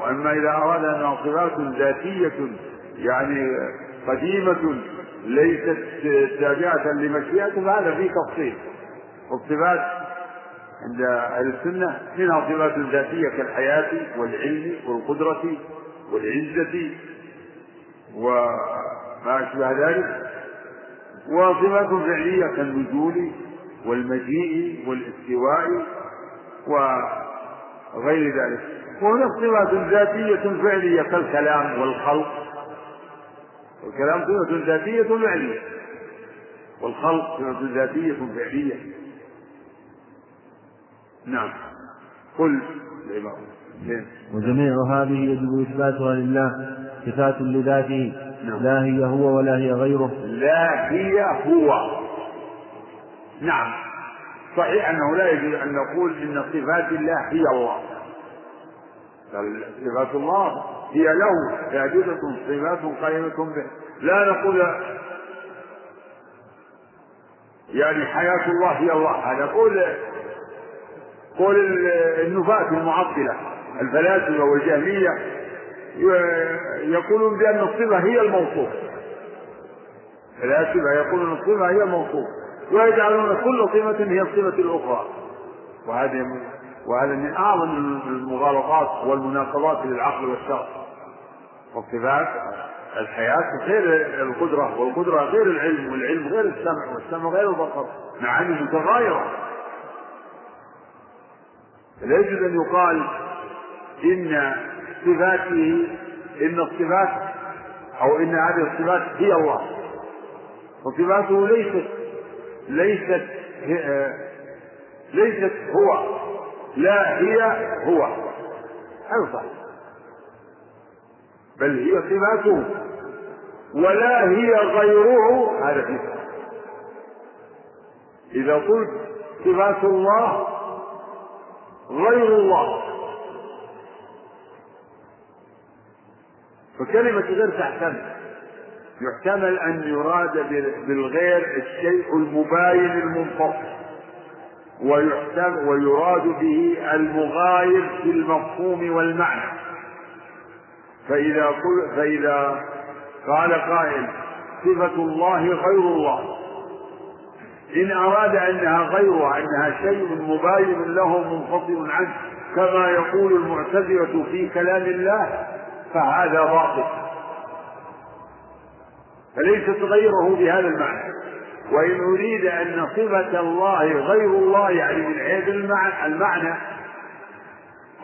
وأما إذا أراد أنها صفات ذاتية يعني قديمة ليست تابعة لمشيئته فهذا فيه تفصيل. والصفات عند أهل السنة منها صفات ذاتية كالحياة والعلم والقدرة والعزة وما أشبه ذلك. وصفات فعلية كالنزول والمجيء والاستواء وغير ذلك. وهناك صفات ذاتية فعلية كالكلام والخلق. الكلام صفة ذاتية فعلية. والخلق صفة ذاتية فعلية. نعم. قل. وجميع هذه يجب إثباتها لله صفات لذاته. نعم. لا هي هو ولا هي غيره. لا هي هو. نعم. صحيح أنه لا يجوز أن نقول إن صفات الله هي الله. بل صفات الله هي له. ثابتة صفات قائمة به لا نقول يعني حياة الله هي الله. هذا قول قول النفاة المعطلة. الفلاسفة والجهمية يقولون بأن الصفة هي الموصوف. الفلاسفة يقولون الصفة هي الموصوف. ويجعلون كل صفة هي الصفة الأخرى. وهذه وهذا من أعظم المغالطات والمناقضات للعقل والشرع. والصفات الحياة غير القدرة والقدرة غير العلم والعلم غير السمع والسمع غير البصر. معاني متغايرة لا يجوز أن يقال إن صفاته إن الصفات أو إن هذه الصفات هي الله. وصفاته ليست ليست ليست هو لا هي هو. هذا صح بل هي صفاته ولا هي غيره. هذا في إذا قلت صفات الله غير الله. فكلمة غير تحتمل. يحتمل أن يراد بالغير الشيء المباين المنفصل. ويحتمل ويراد به المغاير في المفهوم والمعنى. فإذا قل فإذا قال قائل صفة الله غير الله. إن أراد أنها غيرها أنها شيء مباين له منفصل عنه كما يقول المعتزلة في كلام الله فهذا باطل فليست غيره بهذا المعنى. وإن أريد أن صفة الله غير الله يعني من حيث المعنى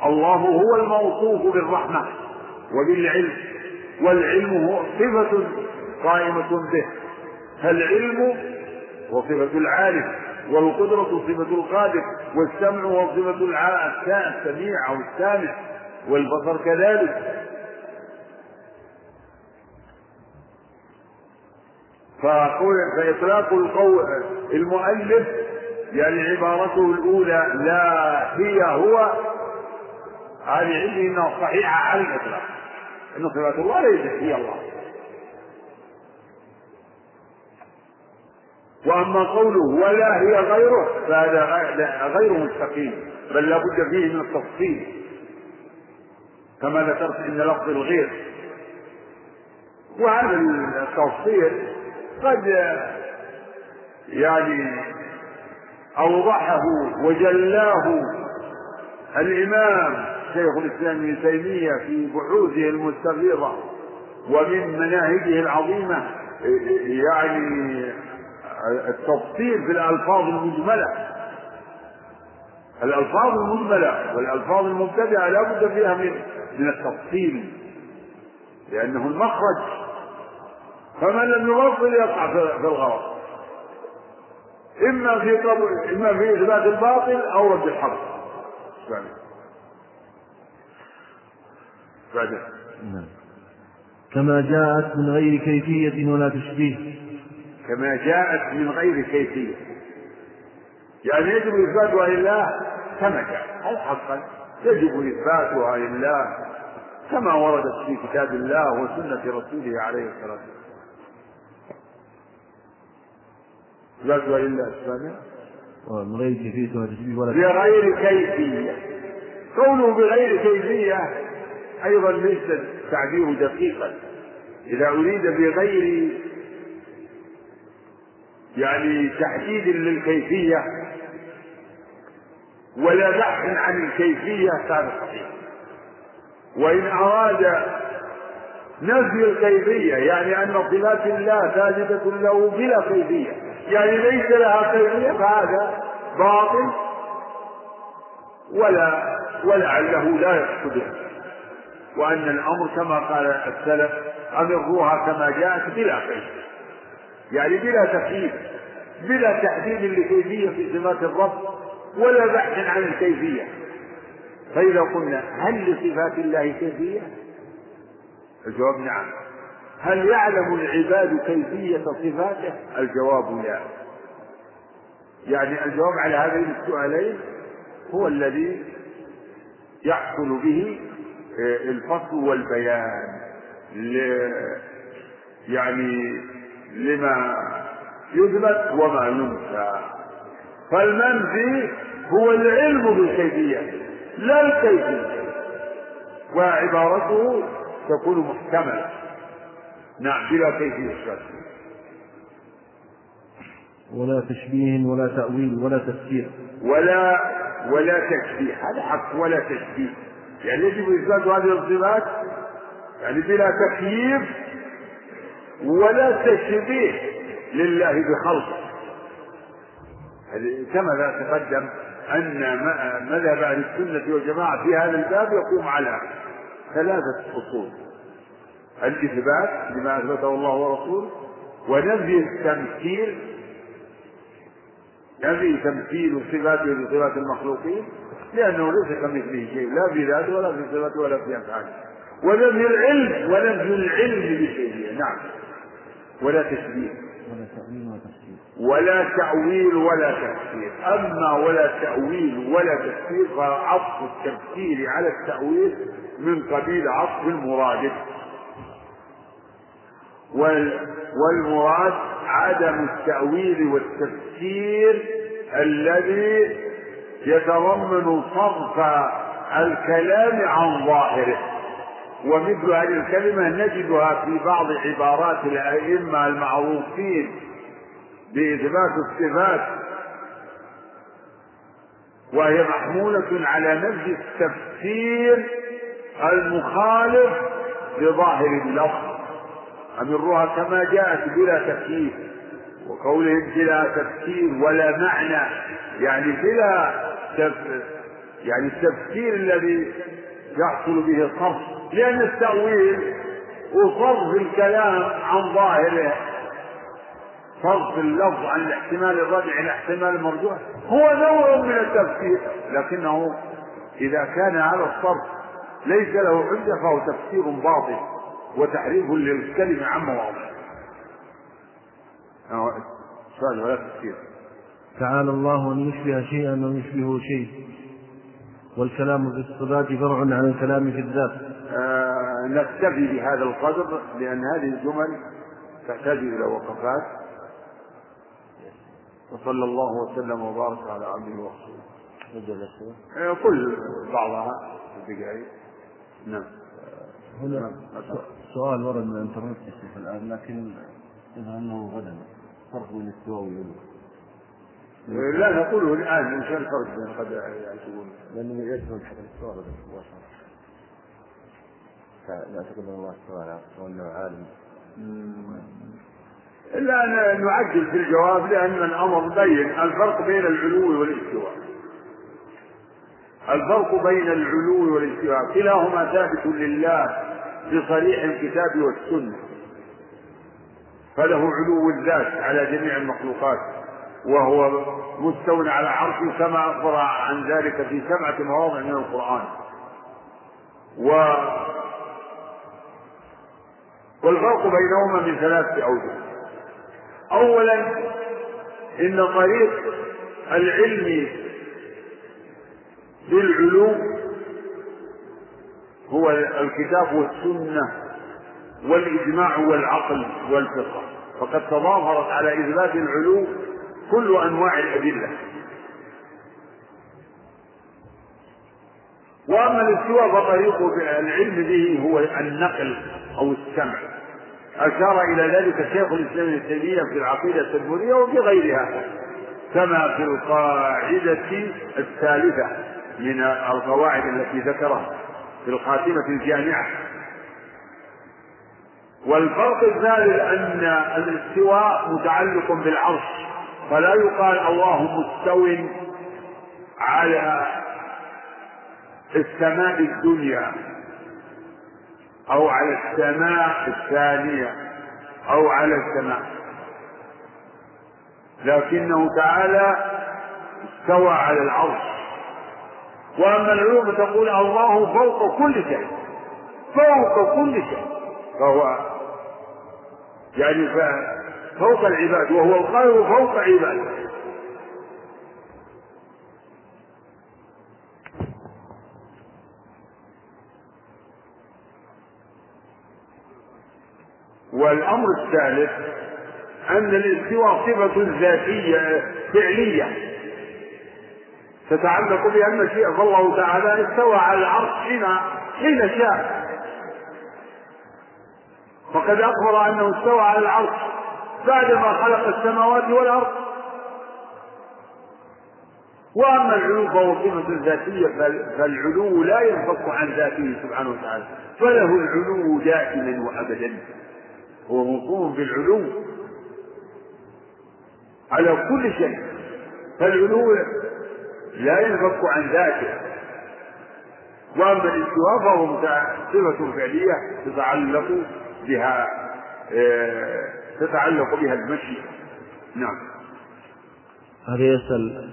الله هو الموصوف بالرحمة وبالعلم. والعلم هو صفة قائمة به. فالعلم هو صفة العالم والقدرة صفة القادر والسمع هو صفة السميع أو السامع والبصر كذلك. فإطلاق القول المؤلف يعني عبارته الأولى لا هي هو هذه عندي إنها صحيحة على الإطلاق أن صفات الله ليست هي الله. وأما قوله ولا هي غيره فهذا غير مستقيم بل لا بد فيه من التفصيل. كما ذكرت إن لفظ الغير وهذا التفصيل قد يعني أوضحه وجلاه الإمام شيخ الإسلام ابن تيمية في بحوثه المستفيضة ومن مناهجه العظيمة يعني التفصيل في الألفاظ المجملة. الألفاظ المجملة والألفاظ المبتدئة لا بد فيها من من التفصيل لأنه المخرج فمن لم يفصل يقع في الغلط. إما في قبول إما في إثبات الباطل أو رد الحق. بعد نعم. كما جاءت من غير كيفية ولا تشبيه. كما جاءت من غير كيفية. يعني يجب إثباتها لله كما جاء. هل حقا. يجب إثباتها لله كما وردت في كتاب الله وسنة رسوله عليه الصلاة والسلام. لا سؤال إلا السامع. من غير كيفية ولا تشبيه ولا بغير كيفية. قوله بغير كيفية أيضا ليس تعبير دقيقا. إذا أريد بغير يعني تحديد للكيفية ولا بحث عن الكيفية كان صحيح. وإن أراد نفي الكيفية يعني أن صفات الله ثابتة له بلا كيفية. يعني ليس لها كيفية فهذا باطل ولا ولعله لا يقصده وأن الأمر كما قال السلف أمروها كما جاءت بلا كيفية يعني بلا تكييف بلا تحديد لكيفية في صفات الرب ولا بحث عن الكيفية. فإذا قلنا هل لصفات الله كيفية؟ الجواب نعم. هل يعلم العباد كيفية صفاته؟ الجواب لا. يعني الجواب على هذين السؤالين هو الذي يحصل به الفصل والبيان يعني لما يثبت وما ينسى. فالمنفي هو العلم بالكيفية لا الكيفية. وعبارته تكون محتملة نعم بلا كيفية شرط ولا تشبيه ولا تأويل ولا تفسير. ولا ولا تشبيه هذا حق ولا تشبيه. يعني يجب إثبات هذه الصفات يعني بلا تكييف ولا تشبيه لله بخلقه. كما تقدم أن مذهب أهل السنة والجماعة في هذا الباب يقوم على ثلاثة أصول. الإثبات لما أثبته الله ورسوله ونفي التمثيل نفي تمثيل صفاته بصفات المخلوقين لأنه ليس كمثله شيء لا في ذاته ولا في صفاته ولا في أفعاله. ونفي العلم ونفي العلم بشيء نعم. ولا تشبيه. ولا تأويل ولا تفسير ولا تأويل ولا تفسير. أما ولا تأويل ولا تفسير فعطف التفسير على التأويل من قبيل عطف المرادف. والمراد عدم التأويل والتفسير الذي يتضمن صرف الكلام عن ظاهره. ومثل هذه الكلمة نجدها في بعض عبارات الأئمة المعروفين بإثبات الصفات. وهي محمولة على نفس التفسير المخالف لظاهر اللفظ. أمروها كما جاءت بلا تفسير وقولهم بلا تفسير ولا معنى يعني بلا. يعني التفسير الذي يحصل به صرف لأن التأويل وصرف الكلام عن ظاهره صرف اللفظ عن الاحتمال الرجع إلى احتمال المرجوح هو نوع من التفسير لكنه إذا كان هذا الصرف ليس له حجه فهو تفسير باطل وتحريف للكلمة عن مواضعه سؤال ولا تفسير. تعالى الله أن يشبه شيئا أو يشبهه شيء. والكلام في الصفات فرع عن الكلام في الذات. آه نكتفي بهذا القدر لأن هذه الجمل تحتاج إلى وقفات. وصلى الله وسلم وبارك على عبده ورسوله. آه كل بعضها في الدقائق نعم. هنا. نعم. سؤال ورد من الانترنت يا شيخ الآن لكن يظهر إنه غدا فرق بين الاستواء والعلو لا نقوله الآن إن شاء الفرق بين قد يعتبون لأنه يشمل حق الاستواء غدا مباشره فلا اعتقد أن الله استوى على عرشه وانه عالم إلا أن نعجل في الجواب لأن الأمر بين الفرق بين العلو والاستواء. الفرق بين العلو والاستواء كلاهما ثابت لله. بصريح الكتاب والسنة. فله علو الذات على جميع المخلوقات وهو مستو على عرشه كما أخبر عن ذلك في سبعة مواضع من القرآن. و والفرق بينهما من ثلاثة أوجه. أولا إن طريق العلم بالعلو هو الكتاب والسنة والإجماع والعقل والفقه. فقد تظاهرت على إثبات العلو كل أنواع الأدلة. وأما الاستواء فطريق العلم به هو النقل أو السمع. أشار إلى ذلك شيخ الإسلام ابن تيمية في العقيدة التدمرية وفي غيرها كما في القاعدة الثالثة من القواعد التي ذكرها. في الخاتمة الجامعة. والفرق الثالث أن الاستواء متعلق بالعرش فلا يقال الله مستو على السماء الدنيا أو على السماء الثانية أو على السماء. لكنه تعالى استوى على العرش. وأما العلو فتقول الله فوق كل شيء. فوق كل شيء. فهو يعني فوق العباد وهو الخير فوق عباده. والأمر الثالث أن الاستواء صفة ذاتية فعلية. تتعلق بها المشيئة فالله تعالى استوى على العرش حين حين شاء. فقد أخبر أنه استوى على العرش بعدما خلق السماوات والأرض. وأما العلو فهو صفة ذاتية فالعلو لا ينفك عن ذاته سبحانه وتعالى. فله العلو دائما وأبدا. هو موصوف بالعلو. على كل شيء. فالعلو لا ينفك عن ذاته. وأما الاستواء فهو صفة فعلية تتعلق بها آه، تتعلق بها المشي. نعم. هذا يسأل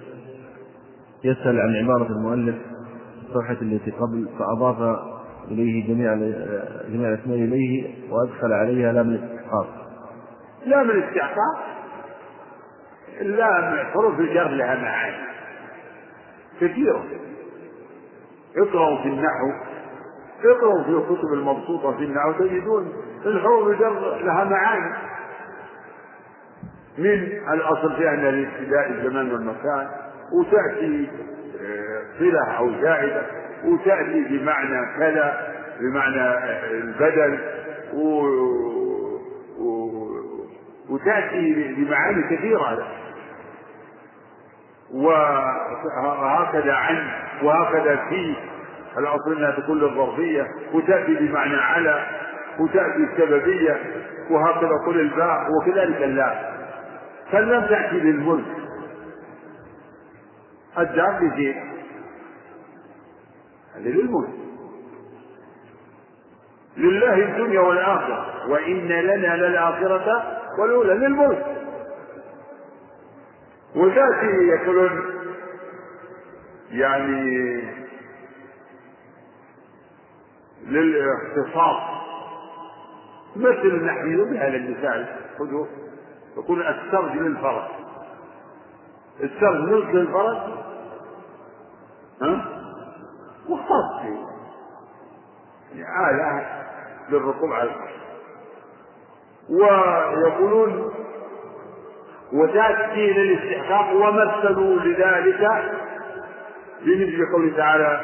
يسأل عن عبارة المؤلف الصفحة التي قبل فأضاف إليه جميع جميع الأسماء إليه وأدخل عليها لام الاستحقاق. لام الاستحقاق. اللام حروف الجر لها معاني. كثيرة. اقرأوا في النحو اقرأوا في الكتب المبسوطة في النحو تجدون الحروف الجر لها معاني. من الأصل في أن الابتداء الزمان والمكان وتأتي آه، صلة أو زائدة وتأتي بمعنى كذا بمعنى آه، البدل و... و... وتأتي بمعاني كثيرة. وهكذا عن وهكذا في الأصل أنها تكون للظرفية وتأتي بمعنى على وتأتي السببية وهكذا قل الباء وكذلك اللام. فاللام تأتي للملك. الدار لزيد. هذا للملك. لله الدنيا والآخرة وإن لنا للآخرة والأولى للملك. وتأتي يقولون يعني للاختصاص مثل نحن بهذا المثال خذوا يقول السرج للفرس السرج ملك للفرس ها؟ فيه يعني آلة للركوب على الفرس. ويقولون وتأتي للاستحقاق ومثلوا لذلك بمثل قوله تعالى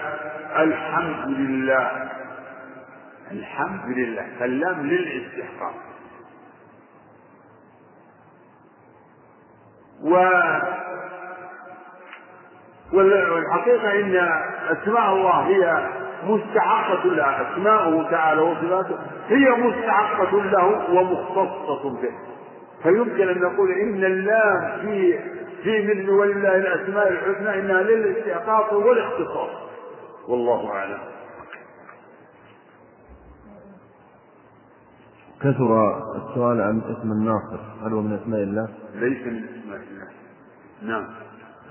الحمد لله. الحمد لله. فاللام للاستحقاق. و والحقيقة إن أسماء الله هي مستحقة له أسماؤه تعالى وصفاته هي مستحقة له ومختصة به. فيمكن أن نقول إن اللام في في مثل ولله الأسماء الحسنى إنها للاستحقاق والاختصاص والله أعلم. كثر السؤال عن اسم الناصر. هل هو من أسماء الله؟ ليس من أسماء الله. نعم.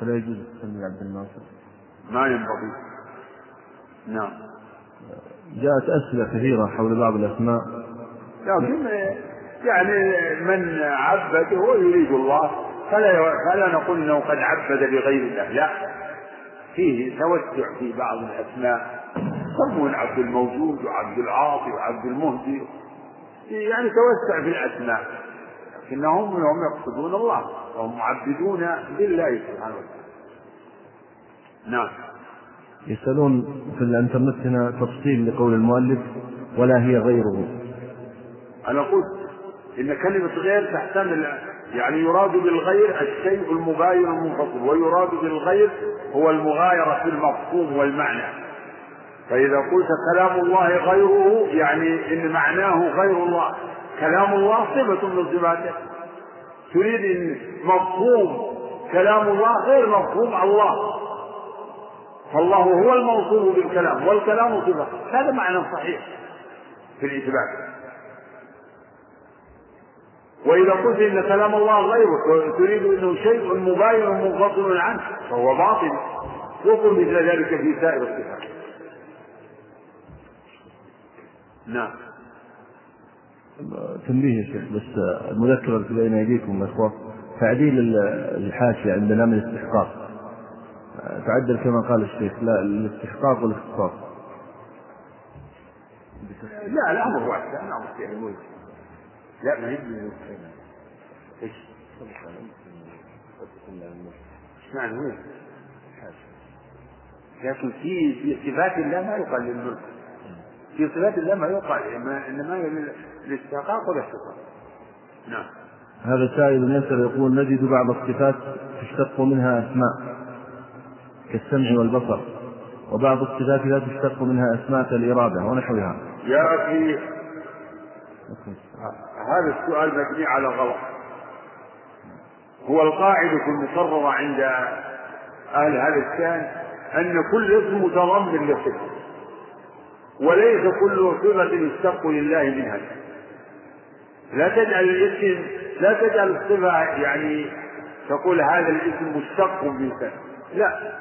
فلا يجوز تسمي عبد الناصر. ما ينبغي. نعم. جاءت أسئلة كثيرة حول بعض الأسماء. لكن يعني من عبد هو يريد الله فلا فلا نقول إنه قد عبد لغير الله لا. فيه توسع في بعض الأسماء يسمون عبد الموجود وعبد العاطي وعبد المهدي يعني توسع في الأسماء لكنهم هم يقصدون الله وهم معبدون لله سبحانه وتعالى. نعم. يسألون في الانترنت هنا تفصيل لقول المؤلف ولا هي غيره. أنا قلت إن كلمة غير تحتمل يعني يراد بالغير الشيء المغاير المنفصل ويراد بالغير هو المغايرة في المفهوم والمعنى. فإذا قلت كلام الله غيره يعني إن معناه غير الله كلام الله صفة من صفاته. تريد إن مفهوم كلام الله غير مفهوم الله. فالله هو الموصوف بالكلام والكلام صفة. هذا معنى صحيح في الإثبات. وإذا قلت إن كلام الله غيره تريد أنه شيء مباين منفصل عنه فهو باطل. وقل مثل ذلك في سائر الصفات. نعم. تنبيه يا شيخ بس المذكرة التي بين أيديكم يا إخوة. تعديل الحاشية عند لام الاستحقاق. تعدل كما قال الشيخ لا الاستحقاق والاختصاص لا الأمر واحد. الأمر يعني لا ما هي إيش؟ إيش معنى وين؟ لكن في في صفات الله ما يقال للملك. في صفات الله ما يقال إنما هي للاستحقاق والاحتقار نعم. هذا سائل يسأل يقول نجد بعض الصفات تشتق منها أسماء كالسمع والبصر وبعض الصفات لا تشتق منها أسماء كالإرادة ونحوها. يا أخي. هذا السؤال مبني على غلط. هو القاعدة المقررة عند أهل هذا الشأن أن كل اسم متضمن لصفة وليس كل صفة يشتق لله منها. لا تجعل الاسم لا تجعل الصفة يعني تقول هذا الاسم مشتق من لا.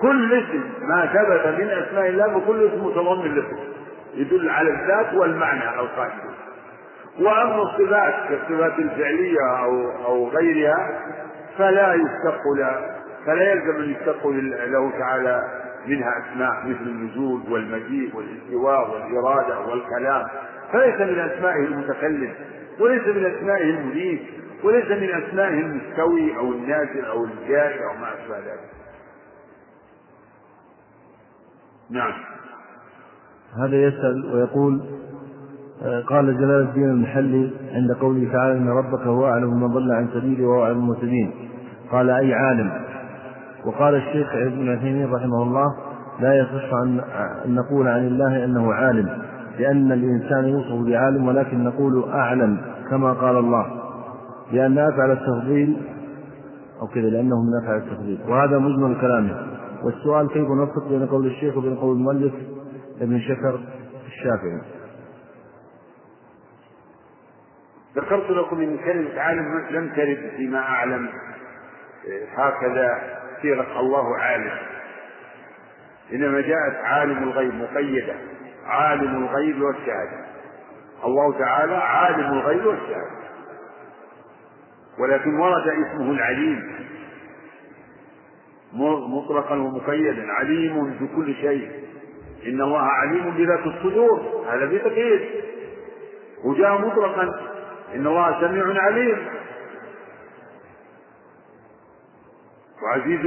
كل اسم ما ثبت من أسماء الله فكل اسم متضمن لصفة يدل على الذات والمعنى القائم وأما الصفات كالصفات الفعلية أو أو غيرها فلا يشتق فلا يلزم أن يشتق له تعالى منها أسماء مثل النزول والمجيء والاستواء والإرادة والكلام. فليس من أسمائه المتكلم وليس من أسمائه المريد وليس من أسمائه المستوي أو النازل أو الجائع أو ما أشبه ذلك. نعم. هذا يسأل ويقول قال جلال الدين المحلي عند قوله تعالى إن ربك هو أعلم من ضل عن سبيله وهو أعلم المهتدين قال أي عالم. وقال الشيخ ابن عثيمين رحمه الله لا يصح أن نقول عن الله إنه عالم لأن الإنسان يوصف بعالم ولكن نقول أعلم كما قال الله. لأن افعل التفضيل أو كذا لأنه من افعل التفضيل. وهذا مجمل كلامه. والسؤال كيف نفرق بين قول الشيخ وبين قول المؤلف ابن شكر الشافعي؟ ذكرت لكم إن كلمة عالم لم ترد فيما أعلم. هكذا صيغه الله عالم. إنما جاءت عالم الغيب مقيدة. عالم الغيب والشهادة. الله تعالى عالم الغيب والشهادة. ولكن ورد اسمه العليم. مطلقا ومقيدا. عليم بكل شيء. إن الله عليم بذات الصدور. هذا في وجاء مطلقا. إن الله سميع عليم. وعزيز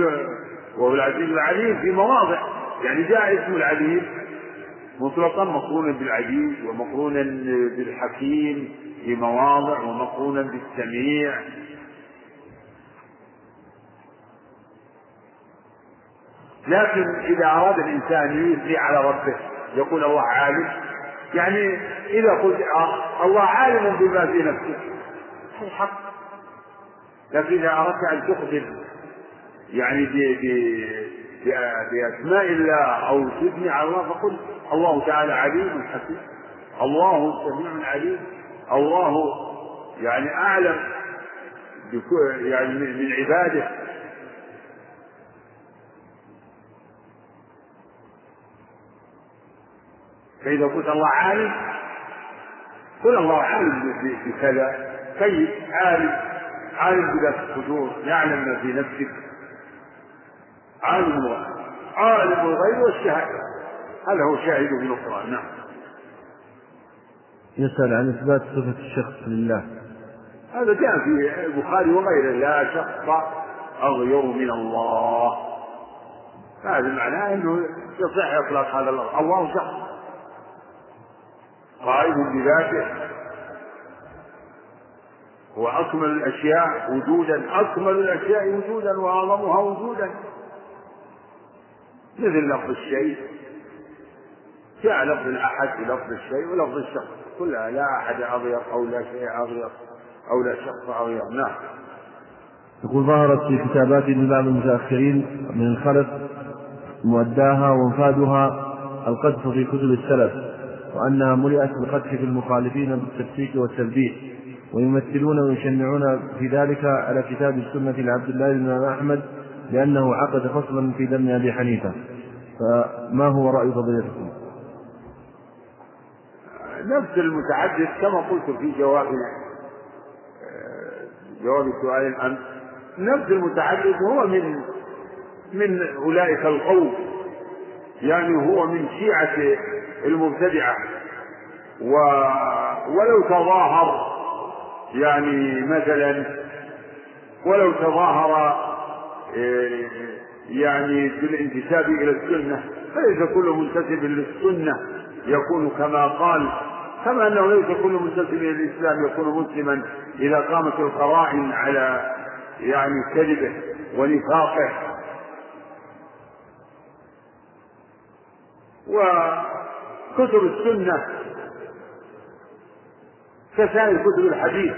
وهو العزيز العليم في مواضع. يعني جاء اسم العليم مطلقا مقرونا بالعزيز ومقرونا بالحكيم في مواضع ومقرونا بالسميع. لكن إذا أراد الإنسان يثني على ربه يقول الله عالم. يعني إذا قلت الله عالم بما في هذا حق. لكن إذا أردت أن تخبر يعني بأسماء الله أو تثني على الله فقل الله تعالى عليم حكيم. الله سميع عليم. الله يعني أعلم يعني من عباده. فإذا قلت الله عالم قل الله عالم بكذا طيب عالم عالم بذات الصدور يعلم ما في نفسك. عالم الغيب عالم الغيب والشهادة. هذا هو شاهد في القرآن. نعم. يسأل عن إثبات صفة الشخص لله. هذا جاء في البخاري وغيره. لا شخص أغير من الله. هذا معناه أنه يصح إطلاق هذا الله الله شخص. قائم بذاته هو أكمل الأشياء وجودا أكمل الأشياء وجودا وأعظمها وجودا. مثل لفظ الشيء. جاء لفظ الأحد بلفظ الشيء ولفظ الشخص. كلها لا أحد أغير أو لا شيء أغير أو لا شخص أغير. نعم. يقول ظهرت في كتابات بعض المتأخرين من الخلف مؤداها ومفادها القذف في كتب السلف. وأنها ملئت بالقدح في المخالفين بالتفسيق والتلبيس ويمثلون ويشنعون في ذلك على كتاب السنة لعبد الله بن أحمد لأنه عقد فصلا في دم أبي حنيفة فما هو رأي فضيلتكم؟ نفس المتعدد كما قلت في جواب جواب سؤال الأمس نفس المتعدد هو من من أولئك القوم يعني هو من شيعة المبتدعة. ولو تظاهر يعني مثلا ولو تظاهر إيه، يعني بالانتساب إلى السنة فليس كل منتسب للسنة يكون كما قال. كما أنه ليس كل منتسب إلى الإسلام يكون مسلما إذا قامت القرائن على يعني كذبه ونفاقه. وكتب السنة كسائر كتب الحديث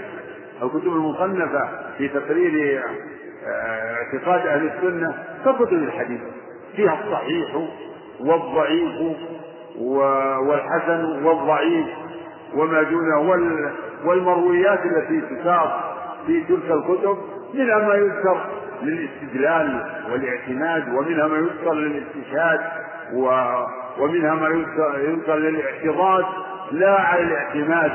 أو كتب المصنفة في تقرير آه، اعتقاد أهل السنة ككتب الحديث. فيها الصحيح والضعيف والحسن والضعيف وما دونه والمرويات التي تساق في تلك الكتب منها ما يذكر للاستدلال والاعتماد ومنها ما يذكر للاستشهاد ومنها ما يذكر للاعتراض لا على الاعتماد.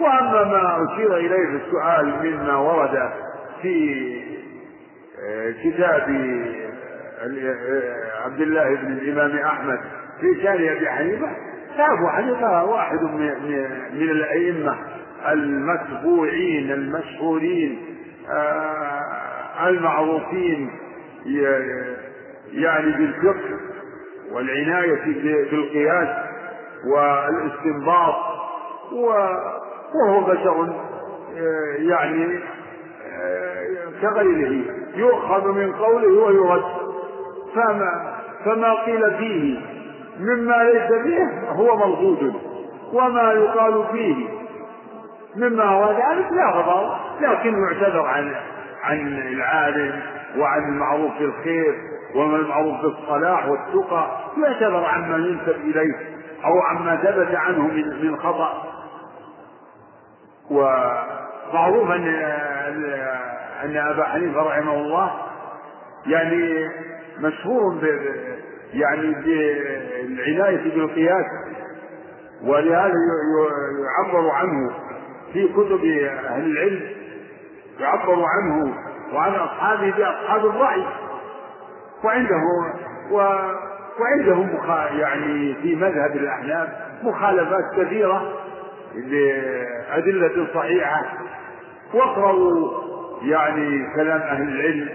وأما ما أشير إليه في السؤال مما ورد في آه، كتاب آه، عبد الله بن الإمام أحمد في شأن أبي حنيفة فابو حنيفة واحد من الأئمة المتبوعين المشهورين آه، المعروفين يعني بالفقه. والعناية بالقياس والاستنباط وهو بشر آه، يعني آه، كغيره. يؤخذ من قوله ويرد. فما فما قيل فيه مما ليس فيه هو مردود. وما يقال فيه مما هو ذلك لا غضب لكن يعتذر عن عن العالم. وعن المعروف بالخير ومن المعروف بالصلاح والتقى يعتذر عما ينسب إليه أو عما ثبت عنه من من خطأ. ومعروف ان أن أبا حنيفة رحمه الله يعني مشهور يعني بالعناية بالقياس ولهذا يعبر عنه في كتب أهل العلم يعبر عنه وعن أصحابه بأصحاب الرأي. وعنده و وعندهم يعني في مذهب الأحناف مخالفات كثيرة لأدلة صحيحة. واقرأوا يعني كلام أهل العلم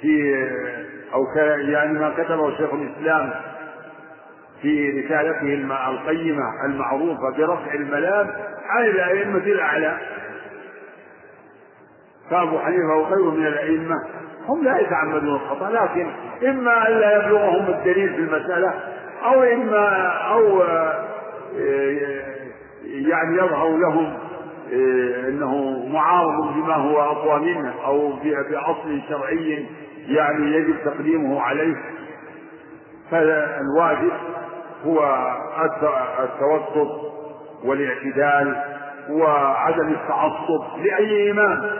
في أو يعني ما كتبه شيخ الإسلام في رسالته القيمة المعروفة برفع الملام عن الأئمة الأعلى. فأبو حنيفة وغيره من الأئمة. هم لا يتعمدون الخطأ لكن إما أن لا يبلغهم الدليل في المسألة أو إما أو يعني يظهر لهم إنه معارض بما هو أقوى منه أو بأصل شرعي يعني يجب تقديمه عليه. فالواجب هو التوسط والاعتدال وعدم التعصب لأي إمام.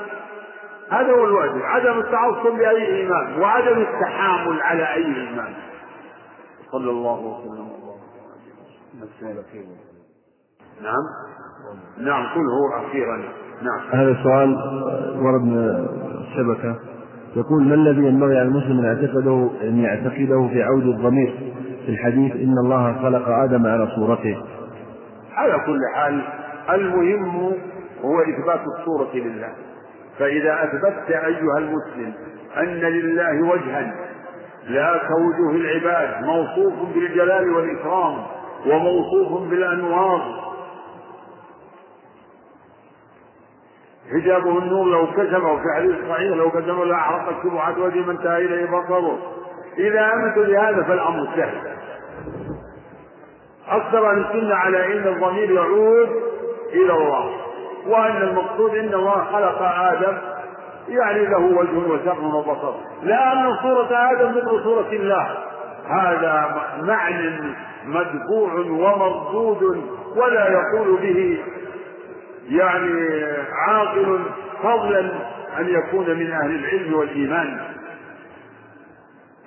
هذا هو الواجب. عدم التعصب لأي امام وعدم التحامل على أي امام صلى الله وسلم. نعم. نعم قل هو أخيرا. نعم. هذا سؤال ورد من الشبكه يقول ما الذي ينبغي على المسلم أن يعتقده أن يعتقده في عود الضمير في الحديث إن الله خلق آدم على صورته؟ على كل حال المهم هو إثبات الصورة لله. فإذا أثبتت أيها المسلم أن لله وجها لا كوجوه العباد موصوف بالجلال والإكرام وموصوف بالأنوار. حجابه النور لو كشفه في حديث صحيح لو كشفه لاحرقت شبهات وجه من انتهى إليه بصره إذا أمنت بهذا فالأمر سهل. أكثر أهل السنة على ان الضمير يعود إلى الله. وأن المقصود إن الله خلق آدم يعني له وجه وسمع وبصر. لا ان صورة آدم مثل صورة الله. هذا معنى مدفوع ومردود ولا يقول به يعني عاقل فضلا أن يكون من أهل العلم والإيمان.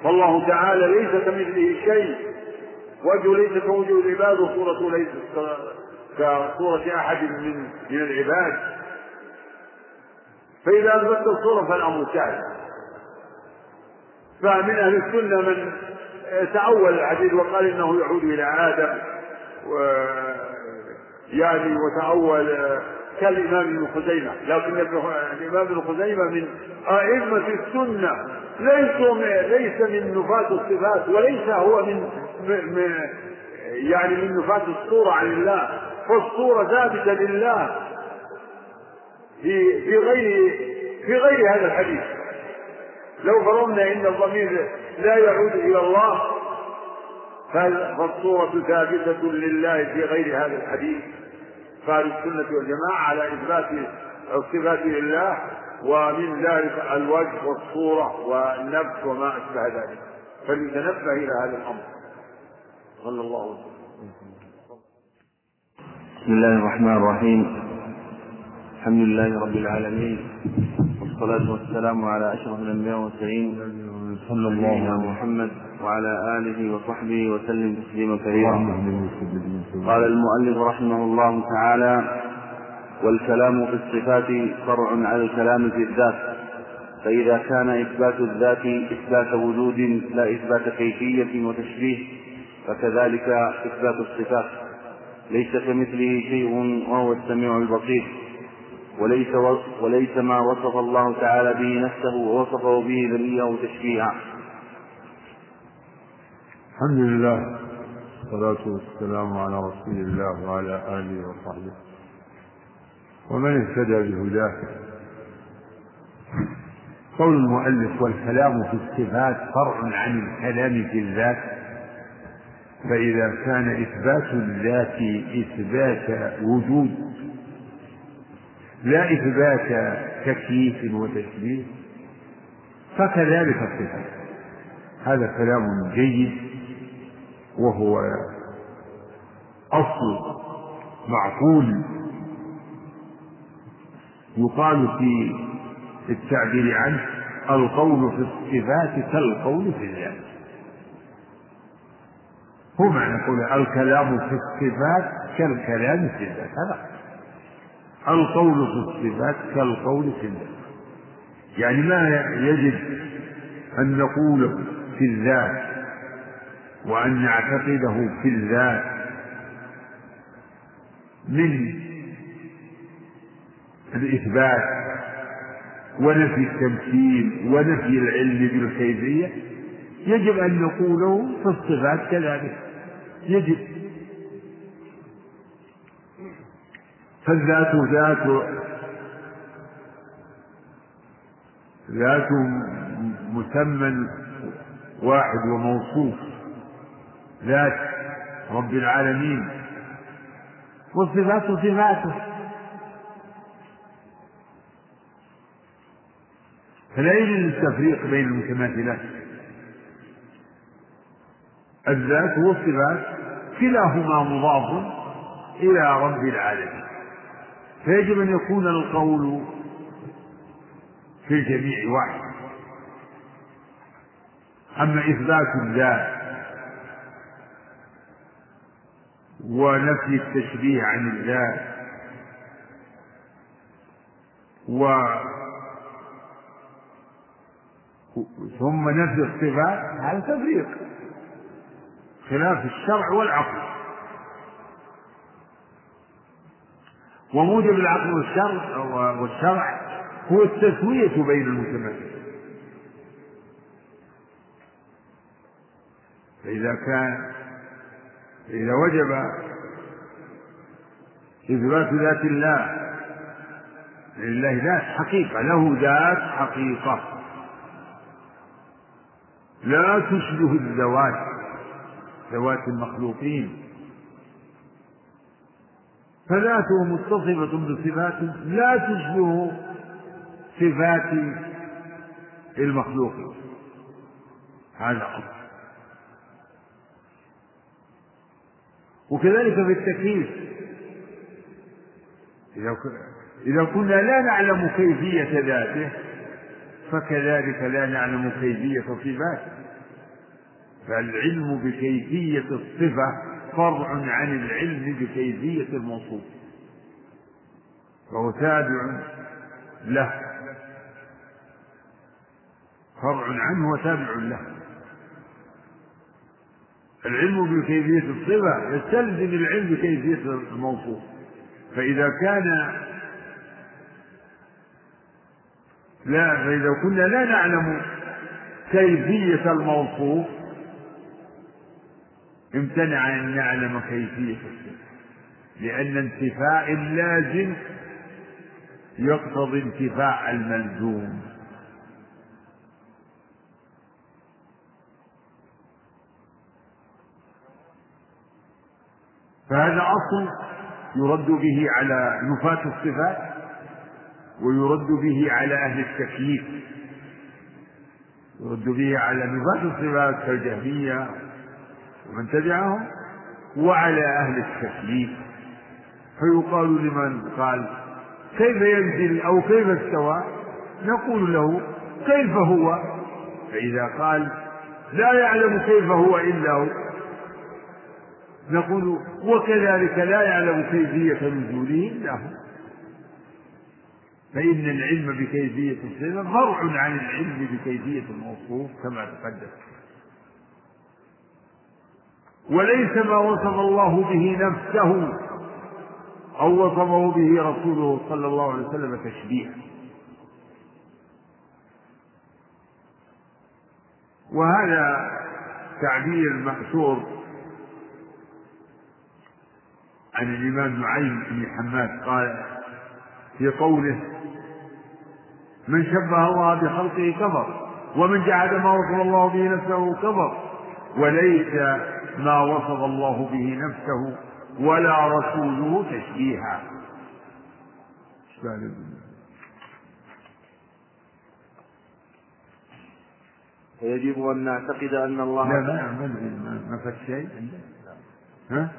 فالله تعالى ليس كمثله شيء وجهه ليس كوجه العباد وصورته ليست كصورة أحد من من العباد. فإذا أثبت الصورة فالأمر سهل. فمن أهل السنة من تأول الحديث وقال إنه يعود إلى آدم يعني وتأول كالإمام ابن خزيمة. لكن الإمام ابن خزيمة من أئمة السنة ليس ليس من نفاة الصفات وليس هو من, من يعني من نفاة الصورة عن الله. فالصورة ثابتة لله في في غير في غير هذا الحديث. لو فرضنا إن الضمير لا يعود إلى الله فالصورة ثابتة لله في غير هذا الحديث؟ فأهل السنة والجماعة على إثبات الصفات لله ومن ذلك الوجه والصورة والنفس وما أشبه ذلك. فليتنبه إلى هذا الأمر. صلى الله عليه وسلم. بسم الله الرحمن الرحيم. الحمد لله رب العالمين. والصلاة والسلام على أشرف الأنبياء والمرسلين. صلى الله على محمد وعلى آله وصحبه وسلم تسليما كثيرا. قال المؤلف رحمه الله تعالى والكلام في الصفات فرع على الكلام في الذات. فإذا كان إثبات الذات إثبات وجود لا إثبات كيفية وتشبيه فكذلك إثبات الصفات. ليس كمثله شيء وهو السميع البصير. وليس وليس ما وصف الله تعالى به نفسه ووصفه به ذرية تشبيها. الحمد لله والصلاة والسلام على رسول الله وعلى آله وصحبه. ومن اهتدى بهداه. قول المؤلف والكلام في الصفات فرع عن الكلام في الذات. فإذا كان إثبات الذات إثبات وجود لا إثبات تكييف وتشبيه فكذلك الصفات. هذا كلام جيد وهو أصل معقول. يقال في التعبير عنه القول في الصفات كالقول في الذات. هو معنى قول الكلام في الصفات كالكلام في الذات. هذا القول في الصفات كالقول في الذات. يعني ما يجب أن نقول في الذات وأن نعتقده في الذات من الإثبات ونفي التمثيل ونفي العلم بالكيفية يجب أن نقوله في الصفات كذلك. يجب. فالذات ذات ذات مسمى واحد وموصوف. ذات رب العالمين. والصفات صفاته. فلا يجوز التفريق بين المتماثلات الذات والصفات كلاهما مضاف إلى رب العالمين. فيجب أن يكون القول في الجميع واحد. أما إثبات الذات ونفي التشبيه عن الذات و ثم نفي الصفات هذا تفريق خلاف الشرع والعقل. وموجب العقل والشرع والشرع هو التسوية بين المتمثل فإذا كان إذا وجب إثبات ذات الله لله ذات حقيقة له ذات حقيقة. لا تشبه الذوات ذوات المخلوقين. فذاته متصفة بصفات لا تشبه صفات المخلوقين. هذا أصل وكذلك في التكليف إذا إذا كنا لا نعلم كيفية ذاته فكذلك لا نعلم كيفية صفاته. فالعلم بكيفية الصفة فرع عن العلم بكيفية الموصوف. فهو تابع له. فرع عنه وتابع له. العلم بكيفية الصفة يستلزم العلم بكيفية الموصوف. فإذا كان لا فإذا كنا لا نعلم كيفية الموصوف امتنع أن نعلم كيفية لأن انتفاء اللازم يقتضي انتفاء الملزوم. فهذا أصل يرد به على نفاة الصفات ويرد به على أهل التكييف. يرد به على نفاة الصفات كالجهمية ومن تبعهم وعلى أهل التكييف فيقال لمن قال كيف ينزل أو كيف استوى؟ نقول له كيف هو؟ فإذا قال لا يعلم كيف هو إلا هو. نقول وكذلك لا يعلم كيفية نزوله إلا هو. فإن العلم بكيفية الصفة فرع عن العلم بكيفية الموصوف كما تقدم. وليس ما وصف الله به نفسه أو وصفه به رسوله صلى الله عليه وسلم تشبيها. وهذا تعبير مأثور عن الإمام نعيم بن حماد قال في قوله من شبه الله بخلقه كفر ومن جعل ما وصف الله به نفسه كفر وليس ما وصف الله به نفسه ولا رسوله تشبيها. ويجب أن نعتقد أن الله لا ما ما ما فات شيء. ها؟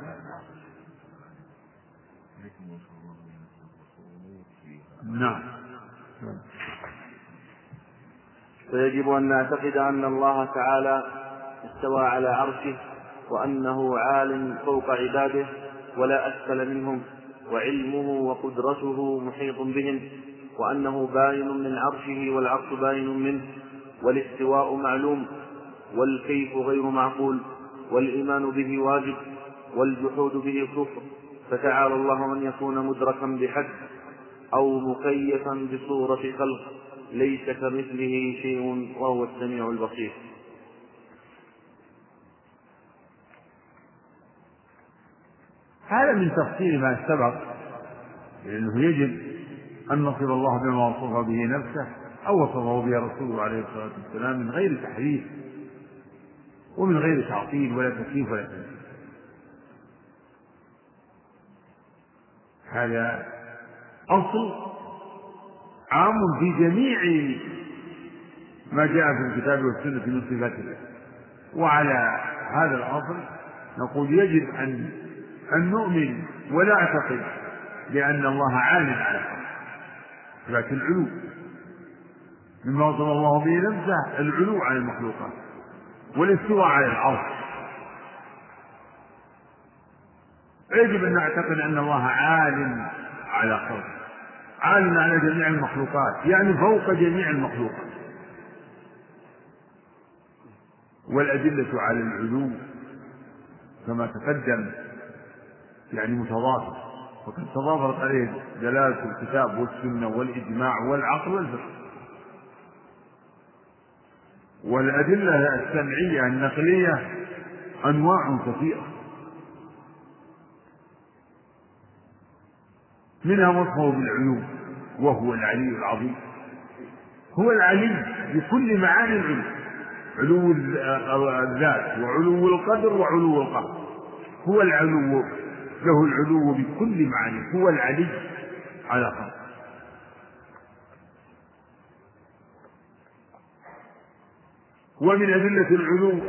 نعم. ويجب أن نعتقد أن الله تعالى استوى على عرشه وأنه عال فوق عباده ولا أسفل منهم وعلمه وقدرته محيط بهم وأنه باين من عرشه والعرش باين منه والاستواء معلوم والكيف غير معقول والإيمان به واجب والجحود به كفر فتعالى الله أن يكون مدركا بحد أو مكيفا بصورة خلق ليس كمثله شيء وهو السميع البصير. هذا من تفصيل ما سبق لأنه يجب أن نصف الله بما وصف به نفسه أو وصفه به رسوله عليه الصلاة والسلام من غير تحريف ومن غير تعطيل ولا تكييف ولا تنزيل هذا أصل عام في جميع ما جاء في الكتاب والسنة من صفات الله. وعلى هذا الأصل نقول يجب أن أن نؤمن ونعتقد بأن الله عال على الخلق لكن العلو مما وصف الله به نفسه العلو على المخلوقات والاستواء على العرش يجب أن نعتقد أن الله عال على خلقه عال على جميع المخلوقات يعني فوق جميع المخلوقات. والأدلة على العلو كما تقدم يعني متضافر. وقد تضافرت عليه دلالة الكتاب والسنة والإجماع والعقل والفقه. والأدلة السمعية النقلية أنواع كثيرة. منها وصفه بالعلو وهو العلي العظيم. هو العلي بكل معاني العلو علو الذات وعلو القدر وعلو القهر هو العلو. له العلو بكل معاني هو العلي على خلقه. ومن أدلة العلو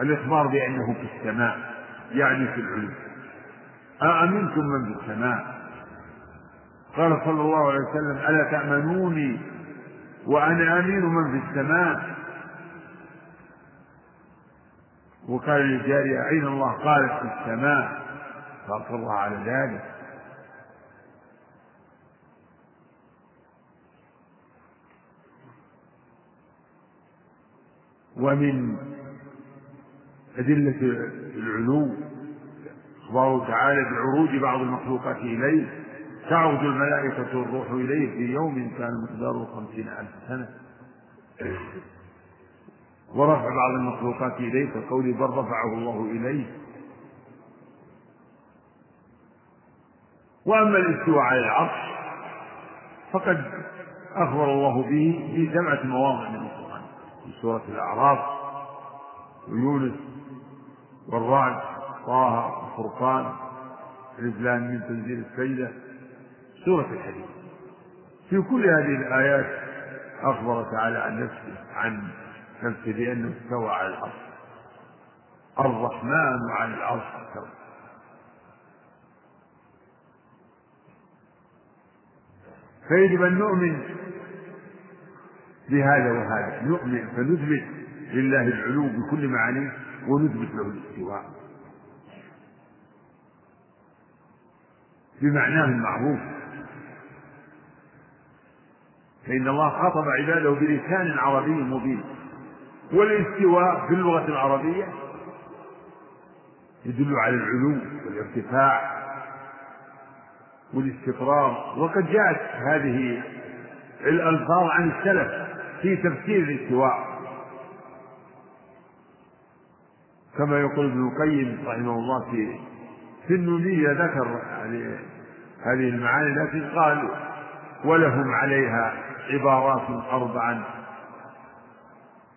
الإخبار بأنه في السماء يعني في العلو أأمنتم من في السماء؟ قال صلى الله عليه وسلم ألا تأمنوني وأنا أمين من في السماء؟ وقال للجارية أين الله قالت في السماء فأقرها على ذلك. ومن أدلة العلو أخبره تعالى بعروج بعض المخلوقات إليه تعرج الملائكة والروح إليه في يوم كان مقداره خمسين ألف سنة. ورفع بعض المخلوقات إليه كقول بل رفعه الله إليه. وأما الاستواء على العرش فقد أخبر الله به في سبعة مواضع من القرآن. في سورة الأعراف ويونس والرعد طه الفرقان الإسلام من تنزيل السيدة سورة الحديث. في كل هذه الآيات أخبر تعالى عن نفسه عن نفسه بأنه استوى على العرش الرحمن على العرش استوى. فيجب أن نؤمن بهذا وهذا. نؤمن فنثبت لله العلو بكل معانيه ونثبت له الاستواء. بمعناه المعروف. فإن الله خاطب عباده بلسان عربي مبين. والاستواء في اللغة العربية يدل على العلو والارتفاع والاستقرار. وقد جاءت هذه الألفاظ عن السلف في تفسير الاستواء. كما يقول ابن القيم رحمه الله في في النونية ذكر يعني هذه المعاني لكن قال ولهم عليها عبارات أربعا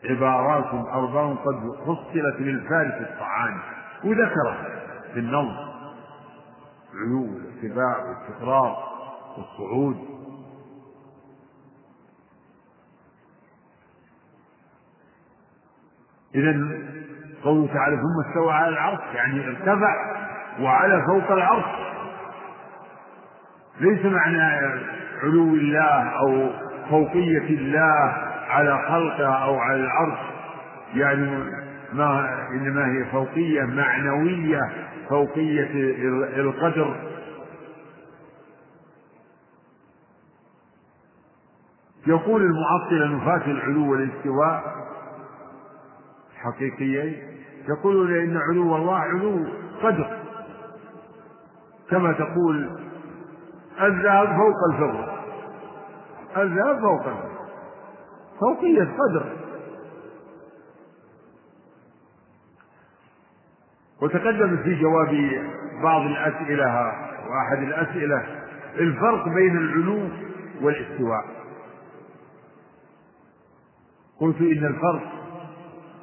عبارات أربع قد فصلت للفارس الطعان وذكرها في النظم علو والارتفاع والاستقرار والصعود. إذا قوله تعالى ثم استوى على العرش يعني ارتفع وعلى فوق العرش. ليس معنى علو الله أو فوقية الله على خلقه أو على العرش. يعني ما إنما هي فوقية معنوية فوقية القدر. يقول المعطلة نفاة العلو والاستواء حقيقيين يقولون إن علو الله علو قدر. كما تقول الذهب فوق الفضة. الذهب فوق الفضة. فوقية قدر وتقدم في جواب بعض الأسئلة وأحد الأسئلة الفرق بين العلو والاستواء. قلت إن الفرق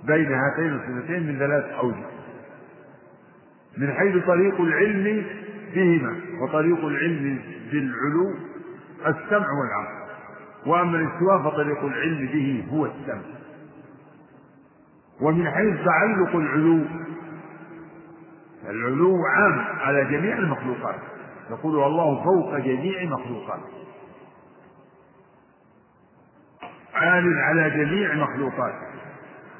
بين هاتين الصفتين من ثلاث أوجه. من حيث طريق العلم بهما وطريق العلم بالعلو السمع والعقل. وأما الاستواء فطريق العلم به هو السمع. ومن حيث تعلق العلو العلو عام على جميع المخلوقات. يقول الله فوق جميع مخلوقاته عال على جميع مخلوقاته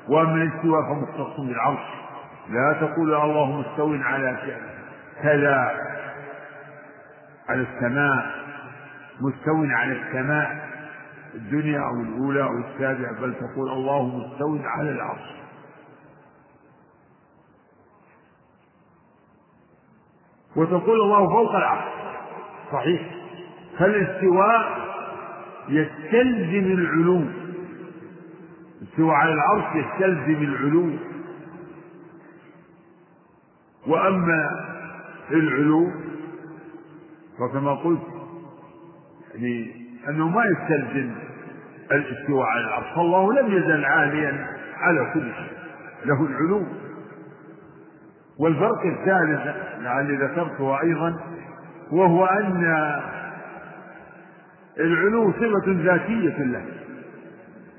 واما الاستواء فمختص بالعرش. لا تقول الله مستو على كذا. على السماء. مستو على السماء. الدنيا أو الأولى أو السابعة بل تقول الله مستو على العرش. وتقول الله فوق العرش. صحيح. فالاستواء يستلزم العلو. الاستواء على العرش يستلزم العلو. وأما العلو فكما قلت يعني أنه ما يستلزم الاستواء على العرش فالله لم يزل عاليا على كل شيء. له العلو والفرق الثالث لعلي ذكرته أيضا وهو أن العلو صفة ذاتية له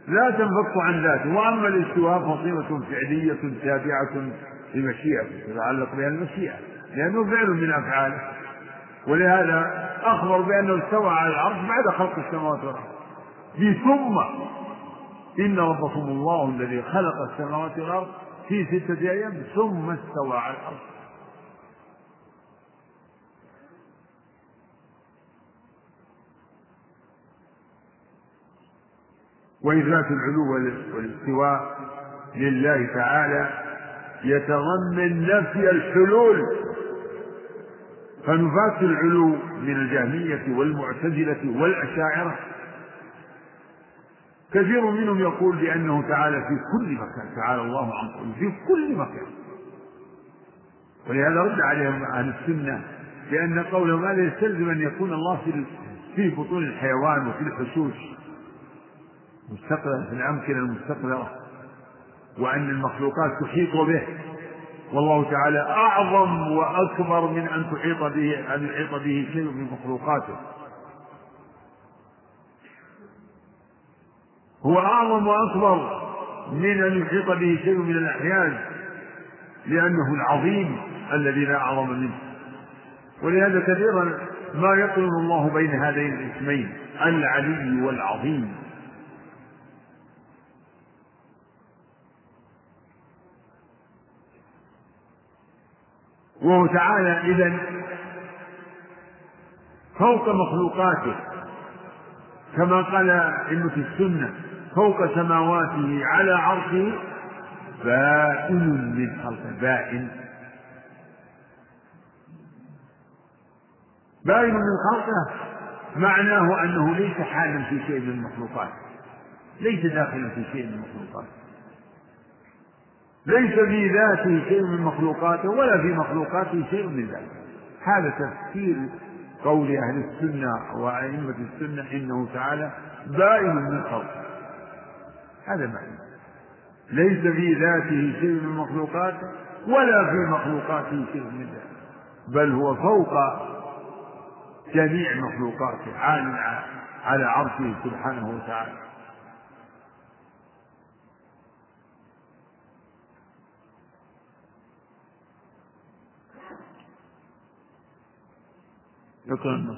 لا تنفك عن ذاته. وأما الاستواء فصفة فعلية تابعة لمشيئته تتعلق بها المشيئة. لأنه فعل من أفعاله. ولهذا أخبر بأنه استوى على العرش بعد خلق السماوات والأرض. ثم إن ربكم الله الذي خلق السماوات والأرض في ستة أيام ثم استوى على الأرض. وإثبات العلو والاستواء لله تعالى يتضمن نفي الحلول. فنفاة العلو من الجهمية والمعتزلة والأشاعرة. كثير منهم يقول بأنه تعالى في كل مكان تعالى الله عن قول في كل مكان. ولهذا رد عليهم أهل السنة بأن قولهم هذا يستلزم أن يكون الله في في بطون الحيوان وفي الحشوش مستقرا في الأمكنة المستقرة وأن المخلوقات تحيط به. والله تعالى أعظم وأكبر من أن تحيط به أن يحيط به شيء من مخلوقاته. هو أعظم وأكبر من أن يحيط به شيء من الأحيان لأنه العظيم الذي لا أعظم منه. ولهذا كثيرا ما يقرن الله بين هذين الاسمين العلي والعظيم. وهو تعالى إذا فوق مخلوقاته كما قال في السنة. فوق سماواته على عرشه بائن من خلقه بائن. بائن من خلقه. معناه أنه ليس حالا في شيء من المخلوقات. ليس داخلا في شيء من المخلوقات. ليس في ذاته شيء من مخلوقاته ولا في مخلوقاته شيء من ذاته. هذا تفسير قول أهل السنة وأئمة السنة إنه تعالى بائن من خلقه. هذا معنى ليس في ذاته شيء من مخلوقاته ولا في مخلوقاته شيء من ذاته. بل هو فوق جميع مخلوقاته عال على عرشه سبحانه وتعالى. اقرأ النص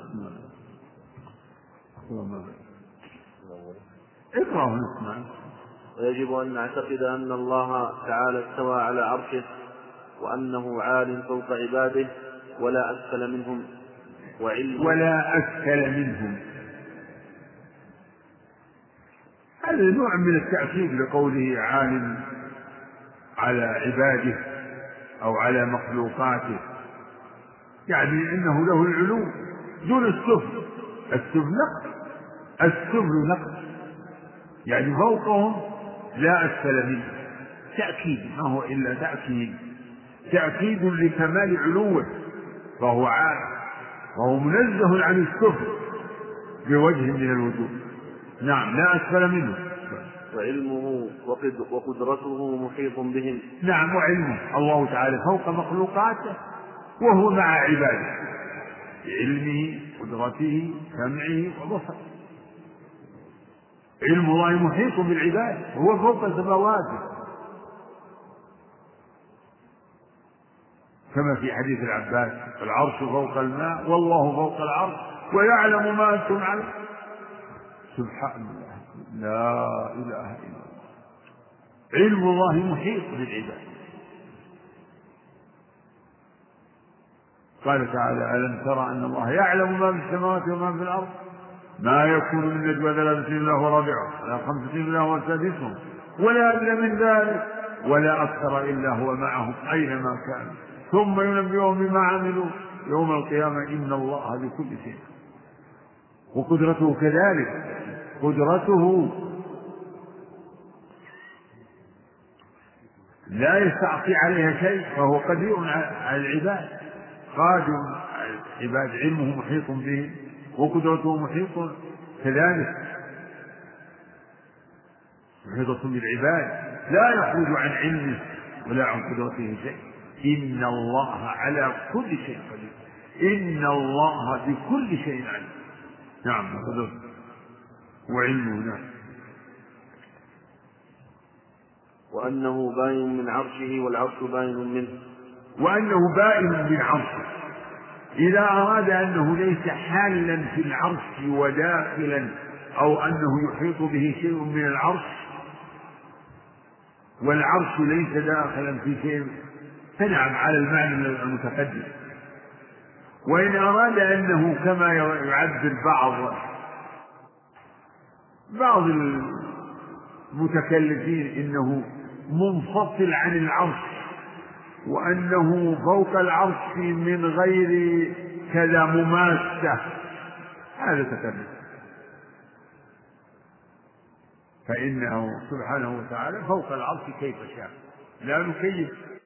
ونسمع ويجب أن نعتقد أن الله تعالى استوى على عرشه وأنه عال فوق عباده ولا أسفل منهم وعلم ولا أسفل منهم. هذا نوع من التأكيد لقوله عالم على عباده أو على مخلوقاته. يعني أنه له العلو دون السفل. السفل نقص. السفل نقص. يعني فوقهم لا أسفل منه. تأكيد ما هو إلا تأكيد. تأكيد لكمال علوه. فهو عالم وهو منزه عن السفل بوجه من الوجوه. نعم لا أسفل منه. وعلمه وقدرته محيط بهم. نعم وعلمه. الله تعالى فوق مخلوقاته وهو مع عباده. بعلمه قدرته سمعه وبصره. علم الله محيط بالعباد وهو فوق سماواته كما في حديث العباس العرش فوق الماء والله فوق العرش ويعلم ما أنتم عليه سبحان الله لا إله إلا الله. علم الله محيط بالعباد. قال تعالى ألم ترى أن الله يعلم ما في السماوات وما في الأرض؟ ما يكون من نجوى ثلاثة إلا هو رابعة ولا خمسة إلا هو سادسهم ولا أدنى من ذلك ولا أكثر إلا هو معهم أينما كانوا ثم ينبئهم بما عملوا. يوم القيامة إن الله بكل شيء وقدرته كذلك. قدرته لا يستعصي عليها شيء فهو قدير على العباد. قادر العباد علمه محيط بهم وقدرته محيط كذلك. محيطة بالعباد. لا يخرج عن علمه ولا عن قدرته شيء. إن الله على كل شيء قدير. إن الله بكل شيء عليم. نعم قدرته. وعلمه نعم. وأنه باين من عرشه والعرش باين منه. وأنه بائن من عرشه. إذا أراد أنه ليس حالا في العرش وداخلا أو أنه يحيط به شيء من العرش والعرش ليس داخلا في شيء فنعم على المعنى المتقدم. وإن أراد أنه كما يعبر بعض بعض المتكلفين إنه منفصل عن العرش وأنه فوق العرش من غير كذا مماسة. هذا تكلف فإنه سبحانه وتعالى فوق العرش كيف شاء. لا نكيف.